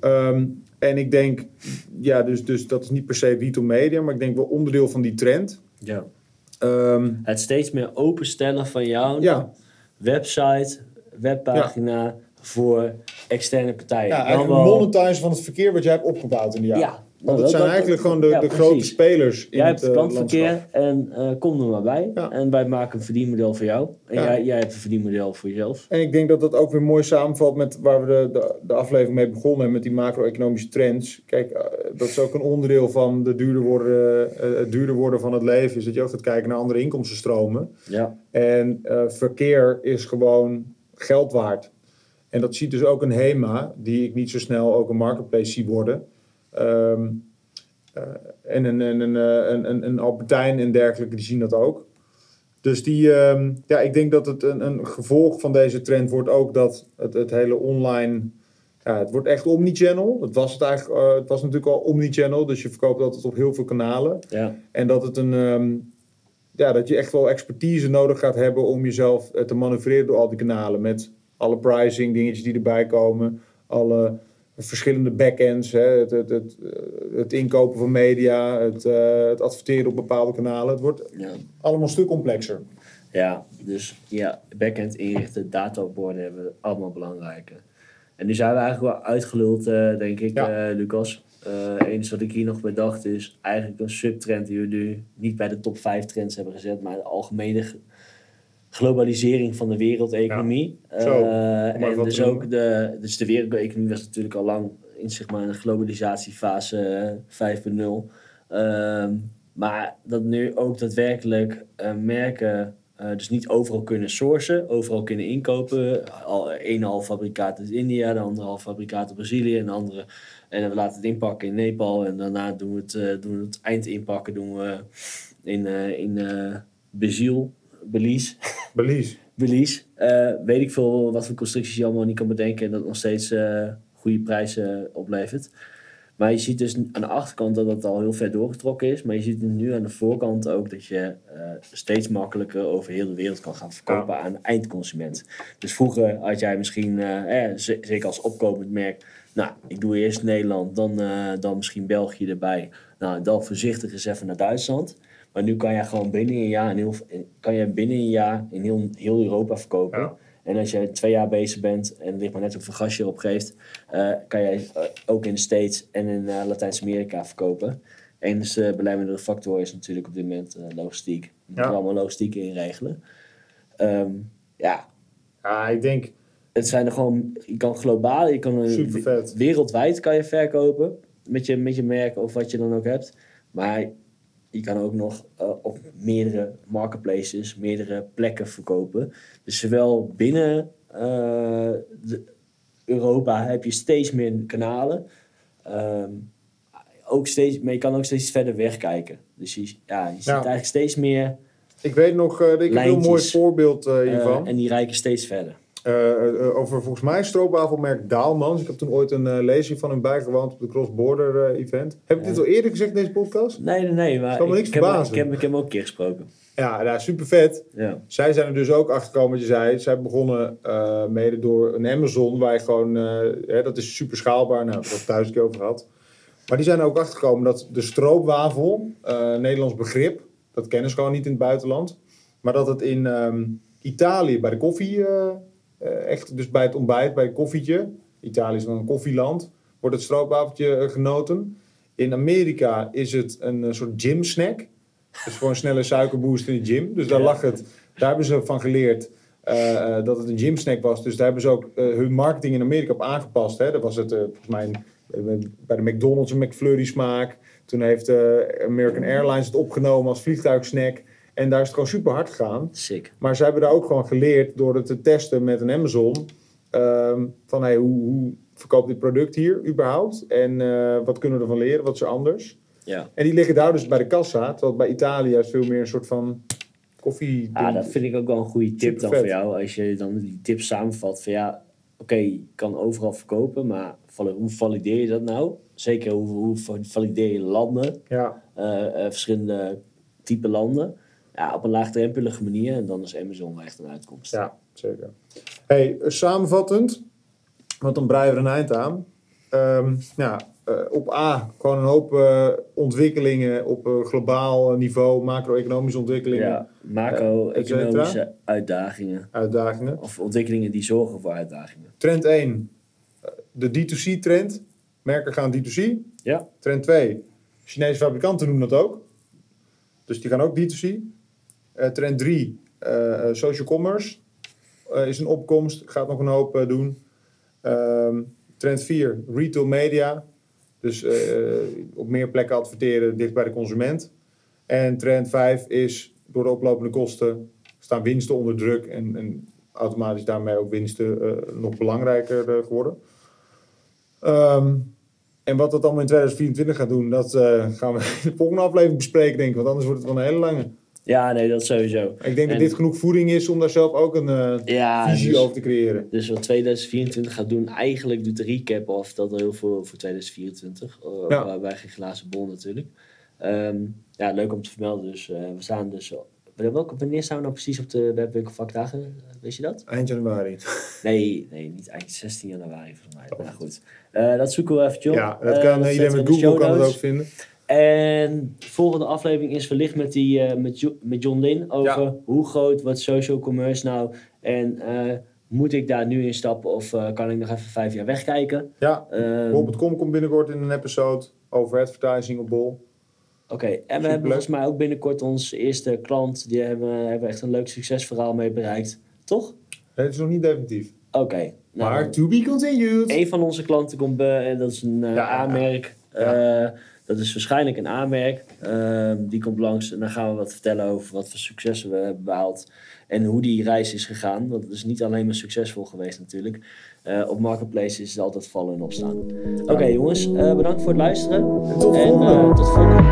Ehm, en ik denk, ja, dus, dus dat is niet per se retail media, maar ik denk wel onderdeel van die trend. ja. Ehm, Het steeds meer openstellen van jouw ja, website, webpagina voor externe partijen. ja, wel- monetizen van het verkeer wat jij hebt opgebouwd in de jaren. Ja, Want het zijn eigenlijk gewoon de, ja, de grote spelers in Jij het hebt eh, klantverkeer en eh, kom er maar bij. Ja. En wij maken een verdienmodel voor jou. En Ja. jij, jij hebt een verdienmodel voor jezelf. En ik denk dat dat ook weer mooi samenvalt met waar we de, de, de aflevering mee begonnen hebben, met die macro-economische trends. Kijk, eh, dat is ook een onderdeel van de duurder worden, het duurder worden van het leven, is dat je ook gaat kijken naar andere inkomstenstromen. Ja. En verkeer is gewoon geld waard. En dat ziet dus ook een HEMA, die ik niet zo snel ook een marketplace zie worden. Ehm, eh, en een, en een, eh, een, een, een Albertijn en dergelijke, die zien dat ook. Dus die, ehm, ja, ik denk dat het een, een gevolg van deze trend wordt ook dat het, het hele online, ja, het wordt echt omnichannel. Het was het eigenlijk, eh, het was natuurlijk al omnichannel, dus je verkoopt altijd op heel veel kanalen. Ja. En dat het een, ehm, ja, dat je echt wel expertise nodig gaat hebben om jezelf te manoeuvreren door al die kanalen. Met alle pricing, dingetjes die erbij komen, alle verschillende backends, hè, het, het, het, het inkopen van media, het, eh, het adverteren op bepaalde kanalen. Het wordt Ja. allemaal een stuk complexer. Ja, dus ja, backend inrichten, dataopborden hebben we allemaal belangrijke. En nu zijn we eigenlijk wel uitgeluld, eh, denk ik, Ja. eh, Lucas. Het enige wat ik hier nog bedacht is eigenlijk een subtrend die we nu niet bij de top 5 trends hebben gezet, maar de algemene globalisering van de wereldeconomie. Zo, Eh, en dus ook de, dus de wereldeconomie was natuurlijk al lang in zeg maar, een globalisatiefase eh, 5.0. Ehm, maar dat nu ook daadwerkelijk eh, merken eh, dus niet overal kunnen sourcen, overal kunnen inkopen. Al, een half fabrikaat uit India, de andere half fabrikaat uit Brazilië en de andere. En we laten het inpakken in Nepal en daarna doen we het, eh, doen we het eind inpakken doen we in, eh in eh Brazil, Belize. Belize. Belize. Eh, weet ik veel wat voor constructies je allemaal niet kan bedenken en dat nog steeds eh, goede prijzen oplevert. Maar je ziet dus aan de achterkant dat het al heel ver doorgetrokken is. Maar je ziet nu aan de voorkant ook dat je eh, steeds makkelijker over heel de wereld kan gaan verkopen aan de eindconsument. Dus vroeger had jij misschien, eh, zeker als opkomend merk, nou, ik doe eerst Nederland, dan, dan misschien België erbij. Nou, dan voorzichtig eens even naar Duitsland. Maar nu kan je gewoon binnen een jaar, in heel, kan je binnen een jaar in heel, heel Europa verkopen. Ja. En als je twee jaar bezig bent, en het ligt maar net hoeveel gas je erop geeft, eh, kan jij eh, ook in de States en in eh, Latijns-Amerika verkopen. En dus de belemmerde factor is natuurlijk op dit moment logistiek. Je moet Ja. er allemaal logistiek inregelen. Ehm, ja, Ja, ik denk het zijn er gewoon, je kan globaal, je kan wereldwijd kan je verkopen met je, met je merk of wat je dan ook hebt. Maar je kan ook nog eh, op meerdere marketplaces, meerdere plekken verkopen. Dus zowel binnen eh, Europa heb je steeds meer kanalen. Ehm, ook steeds, maar je kan ook steeds verder wegkijken. Dus je, ja, je ziet Ja. eigenlijk steeds meer Ik weet nog, eh, ik heb een heel mooi voorbeeld hiervan. en die reiken steeds verder. Eh, eh, over volgens mij stroopwafelmerk Daalmans. Ik heb toen ooit een eh, lezing van hem bijgewoond op de Cross Border eh, event. Heb ik dit al eerder gezegd in deze podcast? Nee, nee, nee. Maar ik, niks ik, heb, ik, heb, ik heb hem ook een keer gesproken. Ja, nou, super vet. Ja. Zij zijn er dus ook achter gekomen, wat je zei. Zij begonnen eh, mede door een Amazon, waar je gewoon, eh, hè, dat is super schaalbaar. Nou, daar hebben we het thuis een keer over gehad. Maar die zijn er ook achter gekomen dat de stroopwafel, eh, Nederlands begrip, dat kennen ze gewoon niet in het buitenland. Maar dat het in ehm, Italië bij de koffie, eh, eh, echt dus bij het ontbijt, bij het koffietje. Italië is dan een koffieland, wordt het stroopwafeltje eh, genoten. In Amerika is het een eh, soort gym snack. Dus voor een snelle suikerboost in de gym. Dus daar lag het. Daar hebben ze van geleerd eh, eh, dat het een gym snack was. Dus daar hebben ze ook eh, hun marketing in Amerika op aangepast. Hè. Dat was het eh, volgens mij eh, bij de McDonald's een McFlurry smaak. Toen heeft eh, American Airlines het opgenomen als vliegtuigsnack. En daar is het gewoon super hard gegaan. Sick. Maar ze hebben daar ook gewoon geleerd door het te testen met een Amazon. ehm, van hey, hoe, hoe verkoopt dit product hier überhaupt? En eh, wat kunnen we ervan leren? Wat is er anders? Ja. En die liggen daar dus bij de kassa. Terwijl bij Italië is veel meer een soort van koffie. Ah, dat vind ik ook wel een goede tip dan voor jou. Als je dan die tips samenvat van ja, oké, je kan overal verkopen, maar hoe valideer je dat nou? Zeker hoe, hoe valideer je landen, Ja, eh, eh, verschillende type landen. Ja, op een laagdrempelige manier en dan is Amazon wel echt een uitkomst. ja, zeker. Hey, samenvattend, want dan breien we er een eind aan. Ehm, ja, eh, op A, gewoon een hoop eh, ontwikkelingen op eh, globaal niveau, macro-economische ontwikkelingen, Ja, macro-economische uitdagingen. uitdagingen. Of ontwikkelingen die zorgen voor uitdagingen. Trend 1, eh, de D2C-trend. Merken gaan D2C. Ja, Trend 2, Chinese fabrikanten doen dat ook. Dus die gaan ook D2C. Eh, trend 3, eh, eh, social commerce is een opkomst, gaat nog een hoop doen. Ehm, trend 4, retail media. Dus op meer plekken adverteren dicht bij de consument. En trend 5 is door de oplopende kosten staan winsten onder druk en, en automatisch daarmee ook winsten nog belangrijker geworden. Ehm, en wat dat allemaal in 2024 gaat doen, dat gaan we in de volgende aflevering bespreken, denk ik. Want anders wordt het wel een hele lange. Ja, nee, dat sowieso. Ik denk dat dit genoeg voeding is om daar zelf ook een eh, Ja, visie dus- over te creëren. Dus wat 2024 gaat doen, eigenlijk doet de recap al vertelt al heel veel voor 2024. eh, Ja. Bij geen glazen bol natuurlijk. Ehm, ja, leuk om te vermelden. Dus eh, we staan dus. Welke, wanneer staan we nou precies op de webwinkel vakdagen? Weet je dat? Eind januari. Nee, nee, niet eind 16 januari volgens mij. Maar goed. Eh, dat zoeken we even, John. Ja, dat Eh, kan iedereen met Google kan het ook vinden. En de volgende aflevering is wellicht met, die, eh, met, Jo- met John Lin over Ja. hoe groot wordt social commerce nou en eh, moet ik daar nu in stappen of eh, kan ik nog even vijf jaar wegkijken? Ja, Ehm, Bol.com komt binnenkort in een episode over advertising op Bol. Oké, en we hebben volgens mij ook binnenkort onze eerste klant, die hebben, hebben echt een leuk succesverhaal mee bereikt, toch? Het is nog niet definitief. Oké, nou, maar to be continued. een van onze klanten komt en dat is een eh, Ja. A-merk. Ja. Dat is waarschijnlijk een A-merk. Ehm, die komt langs en dan gaan we wat vertellen over wat voor successen we hebben behaald. En hoe die reis is gegaan. Want het is niet alleen maar succesvol geweest natuurlijk. Eh, op Marketplace is het altijd vallen en opstaan. Oké jongens, eh, bedankt voor het luisteren. En tot eh, volgende.